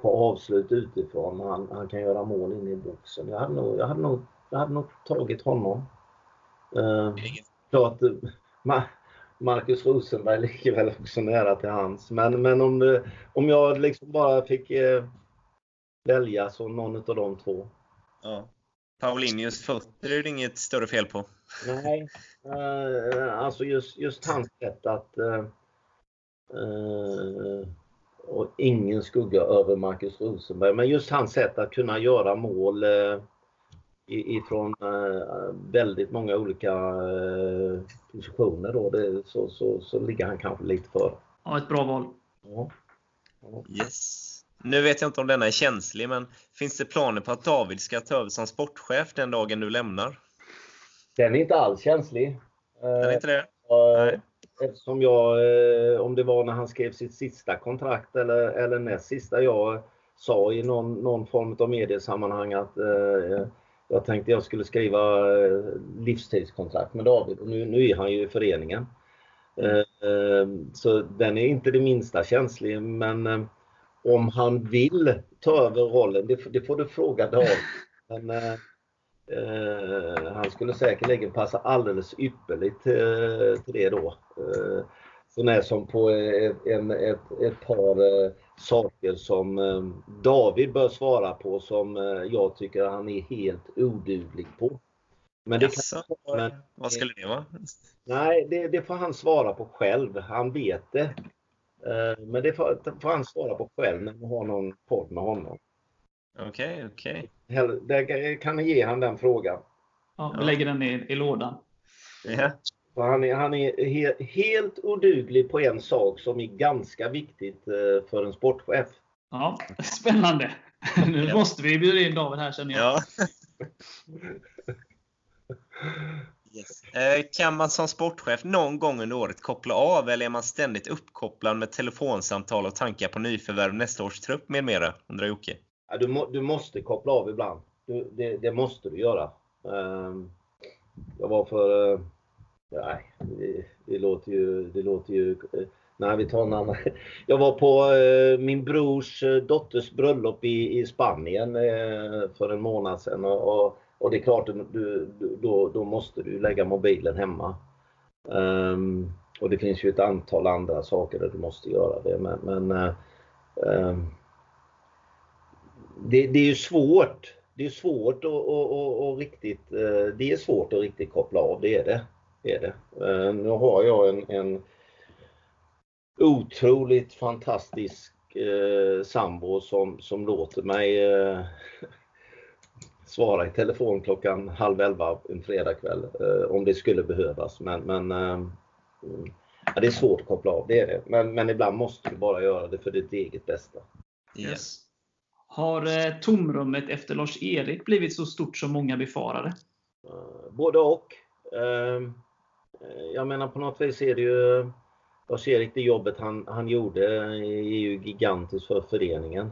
på avslut utifrån, han, han kan göra mål inne i boxen. Jag hade nog, jag hade nog, jag hade nog tagit honom. Eh, klart, man, Marcus Rosenberg ligger väl också nära till hans. Men, men om, eh, om jag liksom bara fick eh, välja så någon av de två. Ja. Paulinhos fötter är det inget större fel på. Nej, eh, alltså just, just hans sätt att eh, eh, och ingen skugga över Marcus Rosenberg, men just hans sätt att kunna göra mål eh, ifrån eh, väldigt många olika eh, positioner då, det, så, så, så ligger han kanske lite för. Ja, ett bra val. Ja. Yes. Nu vet jag inte om denna är känslig, men finns det planer på att David ska ta över som sportchef den dagen du lämnar? Den är inte alls känslig. Är det inte det? Eh, Eftersom jag, om det var när han skrev sitt sista kontrakt eller, eller näst sista, jag sa i någon, någon form av mediesammanhang att eh, jag tänkte jag skulle skriva eh, livstidskontrakt med David och nu, nu är han ju i föreningen. Eh, eh, så den är inte det minsta känslig men eh, om han vill ta över rollen, det, det får du fråga David. Men, eh, han skulle säkerligen passa alldeles ypperligt eh, till det då. Eh, så när som på ett, en, ett, ett par eh, saker som eh, David bör svara på som eh, jag tycker han är helt oduglig på. Men det Jaså, kan, men, vad skulle det vara? nej, det, det får han svara på själv. Han vet det. Eh, Men det får, det får han svara på själv när man har någon podd med honom. Okej, okej. Hell- Där kan ni ge han den frågan. Ja, vi lägger den i, i lådan. Ja. För han är, han är he, helt oduglig på en sak som är ganska viktigt eh, för en sportchef. Ja, spännande. Nu måste vi bjuda in David här känner jag. Ja. Yes. Eh, Kan man som sportchef någon gång under året koppla av eller är man ständigt uppkopplad med telefonsamtal och tankar på nyförvärv nästa års trupp med mera? Undrar Jocke. Ja, du, må, du måste koppla av ibland. Du, det, det måste du göra. Ehm, jag var för nej, det, det låter ju... Det låter ju eh, nej, vi tar en annan. Jag var på eh, min brors eh, dotters bröllop i, i Spanien eh, för en månad sedan. Och, och, och det är klart, du, du, då, då måste du lägga mobilen hemma. Um, och det finns ju ett antal andra saker där du måste göra det. Men, men eh, ehm, det, det är ju svårt. Det är svårt att, riktigt, eh, det är svårt att riktigt koppla av, det är det det, är det. Eh, Nu har jag en, en otroligt fantastisk eh, sambo som, som låter mig eh, svara i telefon klockan halv elva en fredagkväll eh, om det skulle behövas. Men, men eh, mm, ja, det är svårt att koppla av, det är det. Men, men ibland måste du bara göra det för ditt eget bästa. Yes. Har eh, tomrummet efter Lars-Erik blivit så stort som många befarade? Eh, Både och. Eh, jag menar på något vis är det ju Lars-Erik, det jobbet han, han gjorde eh, är ju gigantiskt för föreningen.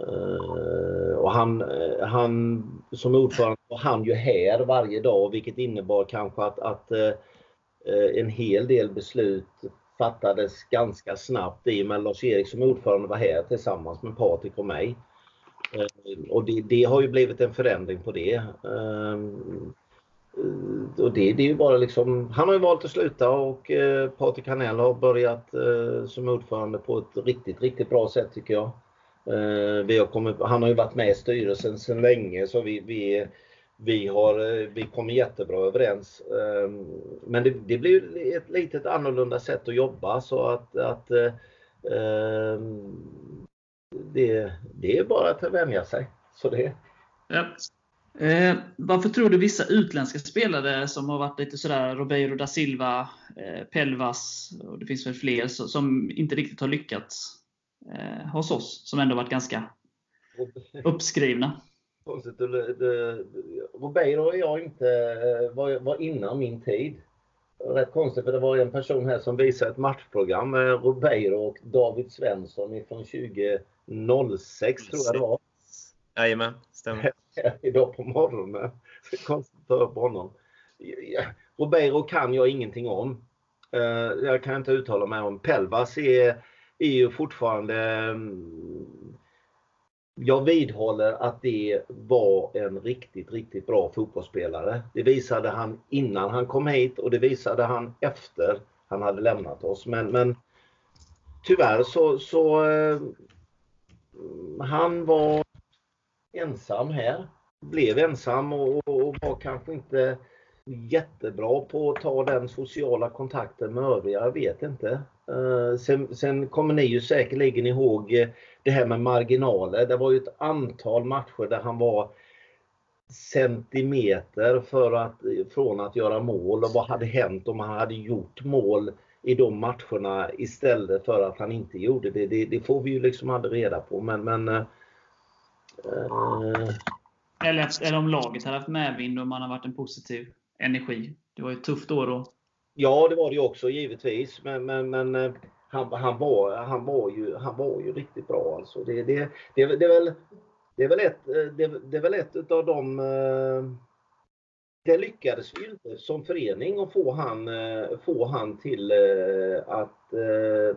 Eh, och han, han som ordförande var han ju här varje dag vilket innebar kanske att, att en hel del beslut fattades ganska snabbt i och med Lars-Erik som ordförande var här tillsammans med Patrik och mig. Och det, det har ju blivit en förändring på det. Eh, och det, det är ju bara liksom, han har ju valt att sluta och eh, Patrik Hanell har börjat eh, som ordförande på ett riktigt, riktigt bra sätt tycker jag. Eh, Vi har kommit, han har ju varit med i styrelsen sedan länge så vi, vi, vi, har, eh, vi kommer jättebra överens. Eh, Men det, det blir ju ett litet annorlunda sätt att jobba så att, att eh, eh, det, det är bara att vänja sig. Så det, Ja. Eh, varför tror du vissa utländska spelare som har varit lite sådär Robeiro da Silva, eh, Pelvas och det finns väl fler så, som inte riktigt har lyckats eh, hos oss, som ändå varit ganska uppskrivna? Konstigt, Robeiro och jag inte eh, var, var innan min tid. Rätt konstigt för det var en person här som visade ett matchprogram med Robeiro och David Svensson ifrån 2006 tror jag det var. Jajamän, stämmer. Idag på morgonen. Konstigt att ta upp honom. Robero Robeiro kan jag ingenting om. Eh, jag kan inte uttala mig om. Pelvas är, är ju fortfarande mm, jag vidhåller att det var en riktigt, riktigt bra fotbollsspelare. Det visade han innan han kom hit och det visade han efter han hade lämnat oss. Men, men tyvärr så, så eh, mm, han var ensam här. Blev ensam och, och var kanske inte jättebra på att ta den sociala kontakten med övriga, jag vet inte. Eh, sen, sen, kommer ni ju säkerligen ihåg eh, det här med marginaler. Det var ju ett antal matcher där han var centimeter för att, från att göra mål och vad hade hänt om han hade gjort mål i de matcherna istället för att han inte gjorde det. Det, det får vi ju liksom aldrig reda på men, men eh, Eh, eller, eller om laget hade haft medvind och man har varit en positiv energi. Det var ju ett tufft år då. Ja, det var det ju också givetvis. Men, men, men eh, han, han, var, han, var ju, han var ju riktigt bra alltså. Det, det, det, det, är väl, det, är väl ett, eh, det, det är väl ett utav de det lyckades vi inte som förening att få han, få han till att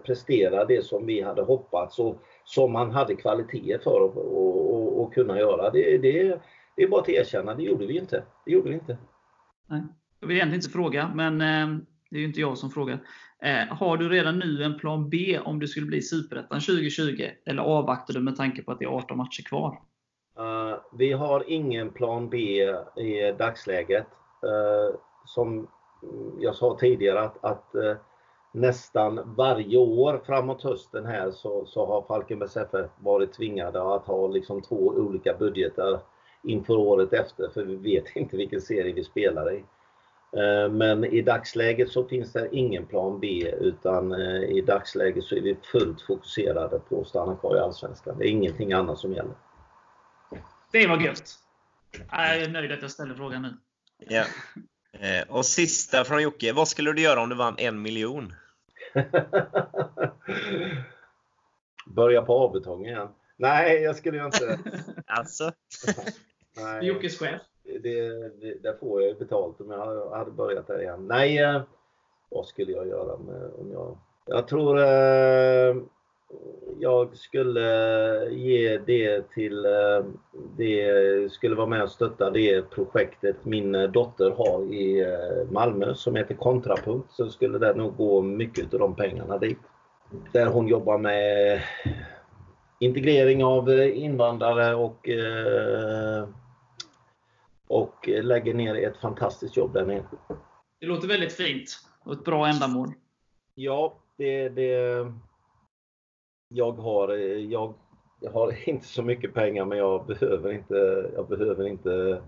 prestera det som vi hade hoppats och som han hade kvaliteter för att och, och kunna göra. Det, det, det är bara att erkänna, det gjorde vi inte. Det gjorde vi inte. Nej. Jag vill egentligen inte fråga, men eh, det är ju inte jag som frågar. Eh, har du redan nu en plan B om du skulle bli Superettan 2020? Eller avvaktar du med tanke på att det är 18 matcher kvar? Uh, vi har ingen plan B i dagsläget. Uh, som jag sa tidigare att, att uh, nästan varje år framåt hösten här så, så har Falkenbergs FF varit tvingade att ha liksom två olika budgetar inför året efter för vi vet inte vilken serie vi spelar i. Eh, men i dagsläget så finns det ingen plan B utan eh, i dagsläget så är vi fullt fokuserade på att stanna kvar i Allsvenskan. Det är ingenting annat som gäller. Det var gött! Jag är nöjd att jag ställer frågan nu. Ja. Eh, och sista från Jocke. Vad skulle du göra om du vann en miljon? Börja på avbetong igen. Nej, jag skulle ju inte. alltså? Nej. Jockes chef. Det, det, där får jag ju betalt om jag hade börjat där igen. Nej, eh, vad skulle jag göra med, om jag... Jag tror eh, jag skulle ge det till, eh, det skulle vara med och stötta det projektet min dotter har i eh, Malmö som heter Kontrapunkt. Så skulle det nog gå mycket av de pengarna dit. Där hon jobbar med integrering av invandrare och eh, och lägger ner ett fantastiskt jobb där nere. Det låter väldigt fint och ett bra ändamål. Ja, det, det jag har, jag, jag har inte så mycket pengar men jag behöver inte, jag behöver inte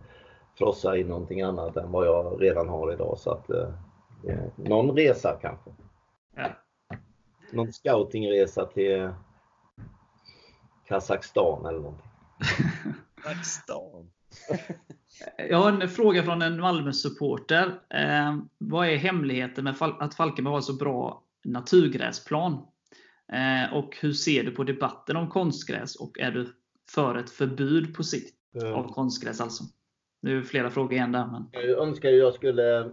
frossa i någonting annat än vad jag redan har idag. Så att, eh, någon resa kanske. Ja. Någon scoutingresa till Kazakstan eller någonting. Kazakstan? Jag har en fråga från en Malmö-supporter. Eh, vad är hemligheten med att Falkenberg har så bra naturgräsplan? Eh, och hur ser du på debatten om konstgräs? Och är du för ett förbud på sikt mm. av konstgräs alltså? Nu är flera frågor igen där. Men... Jag önskar jag skulle...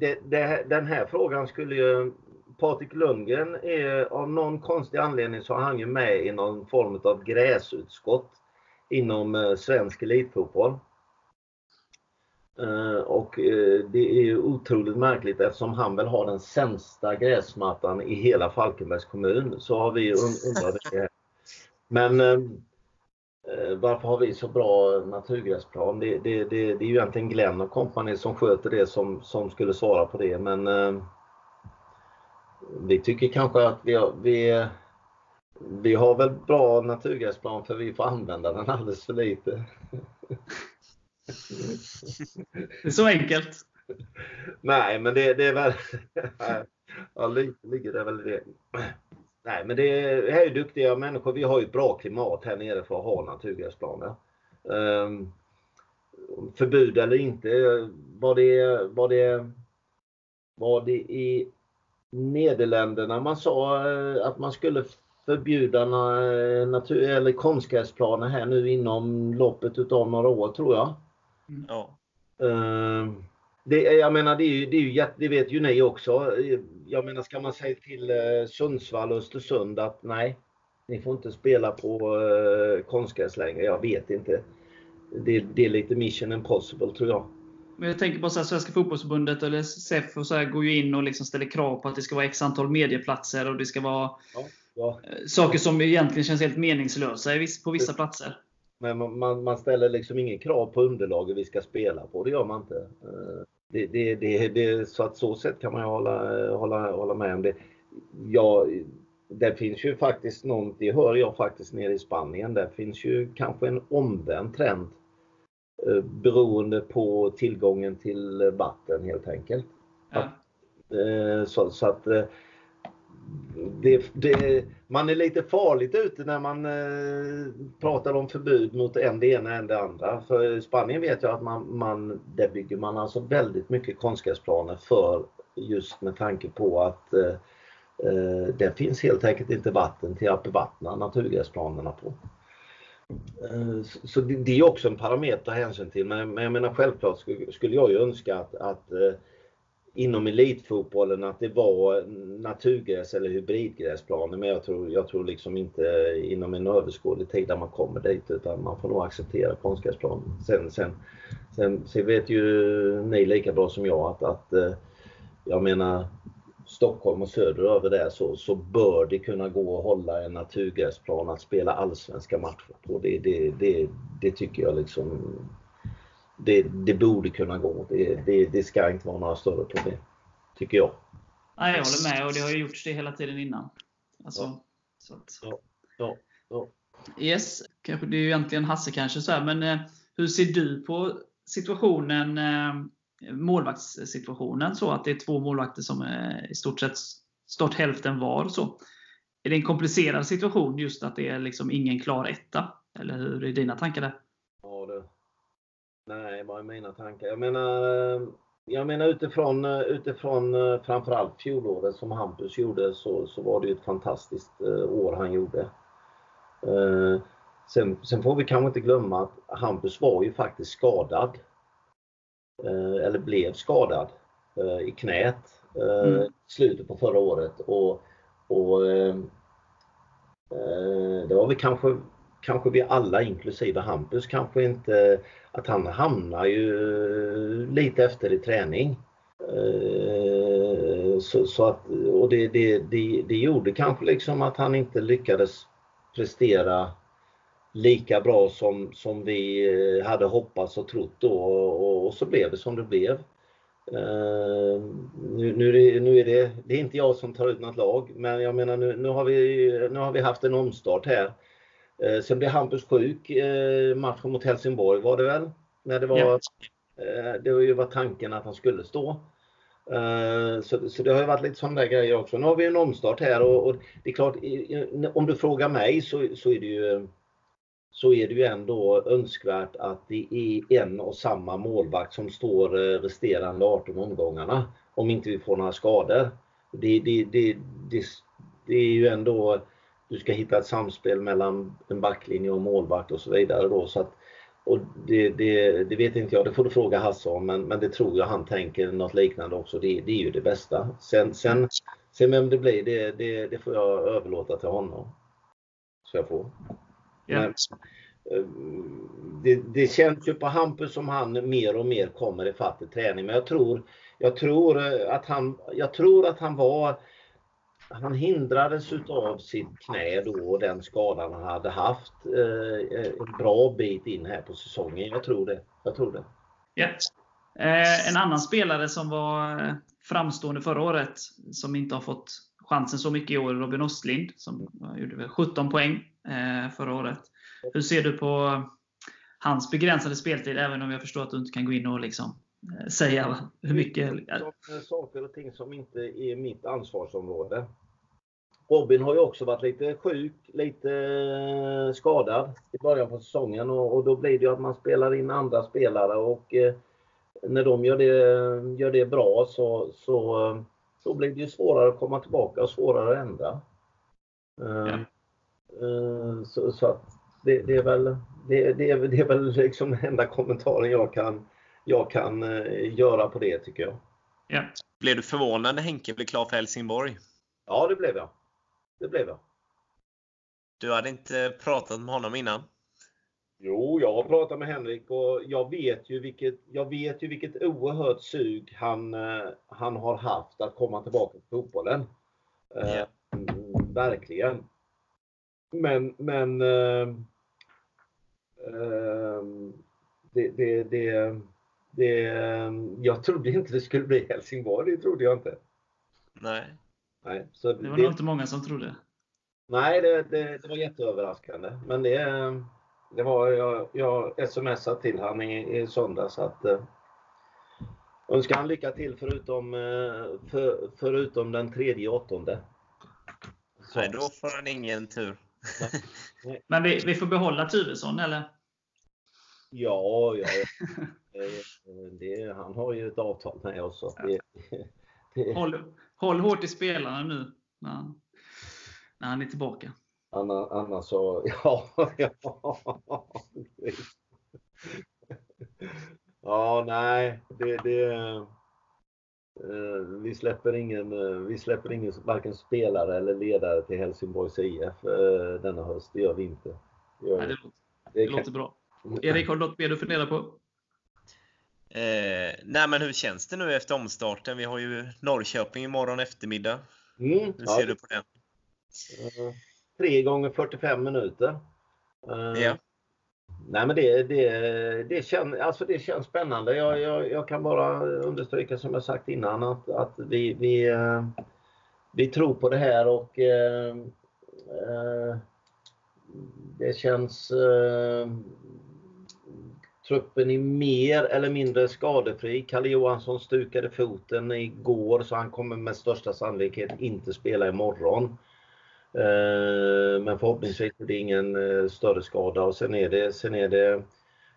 Det, det, den här frågan skulle ju... Patrik Lundgren är av någon konstig anledning så är han ju med i någon form av gräsutskott inom eh, svensk elitfotboll. Eh, och eh, det är ju otroligt märkligt eftersom han väl har den sämsta gräsmattan i hela Falkenbergs kommun. Så har vi undrat det. Men varför har vi så bra naturgräsplan? Det, det, det, det är ju egentligen Glenn och kompani som sköter det som, som skulle svara på det. Men vi tycker kanske att vi, har, vi, vi har väl bra naturgräsplan för vi får använda den alldeles för lite. Det är så enkelt. Nej, men det, det är väl... ja, lite ligger det väl i det. Nej, men det är, här är duktiga människor. Vi har ju bra klimat här nere för att ha naturgräsplaner. Um, ehm, förbud eller inte, var det, var det, var det i Nederländerna man sa eh, att man skulle förbjuda natur eller konstgräsplaner här nu inom loppet utav några år tror jag. Mm. Ja. Uh, det, jag menar det är ju, det, är ju, det vet ju ni också. Jag menar ska man säga till uh, Sundsvall och Östersund att nej, ni får inte spela på uh, konstgräs längre. Jag vet inte. Det, det, är lite mission impossible tror jag. Men jag tänker på så här, Svenska fotbollsförbundet eller SEF och så här, går ju in och liksom ställer krav på att det ska vara x antal medieplatser och det ska vara Ja, ja. eh, saker som egentligen känns helt meningslösa på vissa platser. Men man, man, man ställer liksom ingen krav på underlaget vi ska spela på. Det gör man inte. Eh, Det, det, det, det, så att så sätt kan man ju hålla, hålla, hålla med om det. Ja, det finns ju faktiskt något, det hör jag faktiskt nere i Spanien. Det finns ju kanske en omvänd trend eh, beroende på tillgången till vatten helt enkelt. Ja. Eh, Så, så att eh, det, det, man är lite farligt ute när man eh, pratar om förbud mot en det ena än det andra. För i Spanien vet jag att man, man, där bygger man alltså väldigt mycket konstgräsplaner för just med tanke på att eh, eh, det finns helt enkelt inte vatten till att bevattna naturgräsplanerna på. Eh, så- Så det, det är också en parameter att ta hänsyn till. Men, men jag menar självklart skulle, skulle jag ju önska att, att eh, inom elitfotbollen att det var naturgräs eller hybridgräsplaner. Men jag tror, jag tror liksom inte inom en överskådlig tid där man kommer dit utan man får nog acceptera konstgräsplaner. Sen, sen, sen, sen vet ju ni lika bra som jag att, att eh, jag menar Stockholm och söderöver där så, så bör det kunna gå att hålla en naturgräsplan att spela allsvenska matcher på. Det, det, det, det tycker jag liksom det, det borde kunna gå. Det, det, det ska inte vara några större problem. Tycker jag. Nej, jag håller med och det har ju gjorts det hela tiden innan. Alltså, Ja. så att, Ja, ja. Yes, kanske, det är ju egentligen Hasse kanske så här, men eh, hur ser du på situationen, eh, målvaktssituationen, så att det är två målvakter som eh, i stort sett stått hälften var. Så. Är det en komplicerad situation just att det är liksom ingen klar etta? Eller hur är dina tankar där? Nej, vad är mina tankar? Jag menar, jag menar utifrån, utifrån eh, framförallt fjolåret som Hampus gjorde så, så var det ju ett fantastiskt eh, år han gjorde. Eh, Sen, sen får vi kanske inte glömma att Hampus var ju faktiskt skadad. Eh, Eller blev skadad eh, i knät eh, Mm. slutet på förra året. Och, och eh, eh, det var vi kanske, kanske vi alla inklusive Hampus kanske inte, att han hamnar ju eh, lite efter i träning. Eh, så, så att, och det, det, det, det gjorde kanske liksom att han inte lyckades prestera lika bra som, som vi eh, hade hoppats och trott då och, och så blev det som det blev. Uh, nu, nu, är det, nu är det, det är inte jag som tar ut något lag, men jag menar nu, nu, har, vi, nu har vi haft en omstart här. Eh, sen blev Hampus sjuk, eh, matchen mot Helsingborg var det väl? När det var, Ja. eh, det var ju var tanken att han skulle stå. Så, så det har ju varit lite sådana där grejer också. Nu har vi en omstart här och, och det är klart, om du frågar mig så, så är det ju så är det ju ändå önskvärt att det är en och samma målvakt som står resterande 18 omgångarna. Om inte vi får några skador. Det, det, det, det, det är ju ändå, du ska hitta ett samspel mellan en backlinje och målvakt och så vidare då. Så att, och det, det, det vet inte jag, det får du fråga Hasse om, men, men det tror jag han tänker något liknande också. Det, det är ju det bästa. Sen, sen, sen vem det blir, det, det, får jag överlåta till honom. Så jag får. Men, eh, det, det känns ju på Hampus som han mer och mer kommer i fatt i träning. Men jag tror, jag tror eh, att han, jag tror att han var, han hindrades utav sitt knä då och den skadan han hade haft eh, en bra bit in här på säsongen. Jag tror det. Jag tror det. Ja. Eh, en annan spelare som var eh, framstående förra året, som inte har fått chansen så mycket i år, Robin Östlind, som eh, gjorde väl 17 poäng eh, förra året. Hur ser du på hans begränsade speltid, även om jag förstår att du inte kan gå in och liksom, eh, säga hur mycket... Saker och ting som inte är mitt ansvarsområde. Robin har ju också varit lite sjuk, lite eh, skadad i början på säsongen och, och då blir det ju att man spelar in andra spelare och eh, när de gör det, gör det bra så, så, eh, så blir det ju svårare att komma tillbaka och svårare att ändra. Eh, eh, så, så att det, det är väl, det, det, är, det är väl liksom den enda kommentaren jag kan, jag kan eh, göra på det tycker jag. Ja. Blev du förvånad när Henke blev klar för Helsingborg? Ja, det blev jag. Det blev jag. Du hade inte pratat med honom innan? Jo, jag har pratat med Henrik och jag vet ju vilket, jag vet ju vilket oerhört sug han, eh, han har haft att komma tillbaka till fotbollen. Ja. mm, verkligen. Men, men eh, eh, det, det, det, det, jag trodde inte det skulle bli Helsingborg, det trodde jag inte. Nej. Nej, så Det var det, nog inte många som trodde. nej det, det, det var jätteöverraskande. Men det, det var, jag, jag smsade till han i, i söndags att eh, önskar han lycka till förutom, eh, för, förutom den tredje åttonde. Så- Nej, då får han ingen tur. Men vi, vi får behålla Tuvesson, eller? Ja, ja. Det, han har ju ett avtal med oss. Så det, det, Håll, håll hårt i spelarna nu när han, när han är tillbaka. Anna, Anna så, ja, ja. Ja, nej, det, det eh, vi släpper ingen, eh, vi släpper ingen varken spelare eller ledare till Helsingborgs IF eh, denna höst. Det gör vi inte. Det gör Nej, det, låter, Det det kan- låter bra. Erik, har du något mer du funderar på? Eh, nej, men hur känns det nu efter omstarten? Vi har ju Norrköping imorgon eftermiddag. Mm, Hur ja, ser du på den? eh, tre gånger 45 minuter. Eh, Ja. Nej men det, det, det, känns, alltså det känns spännande. Jag, jag, jag kan bara understryka som jag sagt innan att, att vi, vi, eh, vi tror på det här och det känns truppen är mer eller mindre skadefri. Kalle Johansson stukade foten igår så han kommer med största sannolikhet inte spela imorgon. Eh, Men förhoppningsvis är det ingen eh, större skada och sen är det, sen är det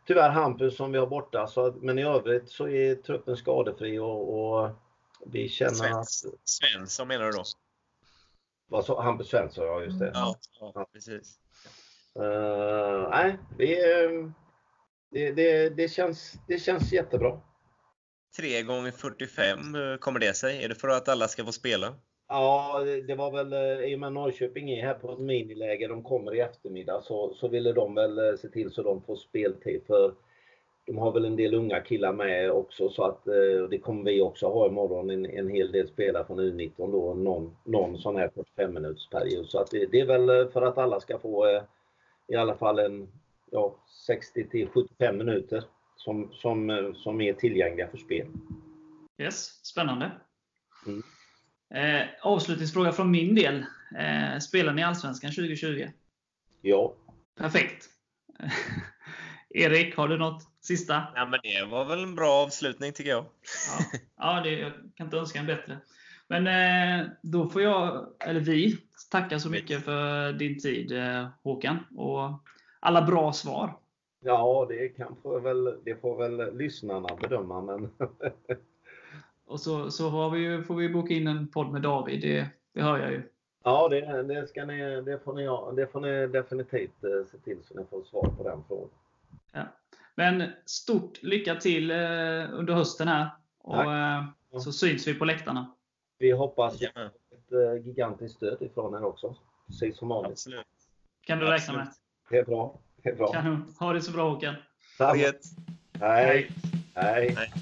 tyvärr Hampus som vi har borta. Så, att- men i övrigt så är truppen skadefri och, och vi känner att... Svensson menar du då? Vad så, Hampus Svensson, ja just det. Ja, ja precis. Eh, nej, vi, det, det, det, känns, det känns jättebra. 3 gånger 45 hur kommer det sig? Är det för att alla ska få spela? Ja, det- var väl eh, i och med Norrköping är här på ett miniläge, de kommer i eftermiddag, så, så ville de väl eh, se till så de får speltid. För de har väl en del unga killar med också så att eh, det kommer vi också ha imorgon. En, en hel del spelare från U19 då, någon, någon sån här 45 minuters period. Så att det, det är väl eh, för att alla ska få eh, i alla fall en ja, 60 till 75 minuter som, som, som är tillgängliga för spel. Yes, spännande. Mm. Eh, avslutningsfråga från min del. Eh, spelar ni i Allsvenskan 2020? Ja, Perfekt. Erik, har du något sista? Ja, men det var väl en bra avslutning tycker jag. Ja, ja det, jag kan inte önska en bättre. Men eh, då får jag, eller vi, tacka så mycket för din tid eh, Håkan. Och alla bra svar. Ja, det kan få väl, det får väl lyssnarna bedöma. Men Och så, så har vi ju, får vi boka in en podd med David. Det, det hör jag ju. ja, det, det, ska ni, det, får ni, det får ni definitivt eh, se till så ni får svar på den frågan. Men stort lycka till eh, under hösten här. Och Tack. eh, så syns vi på läktarna. Vi hoppas på ett gigantiskt stöd ifrån er också. Precis som vanligt. absolut. Kan du räkna med. Det är bra. Det är bra. Kanon. Ha det så bra Håkan. Tack. Hej. Hej. Hej.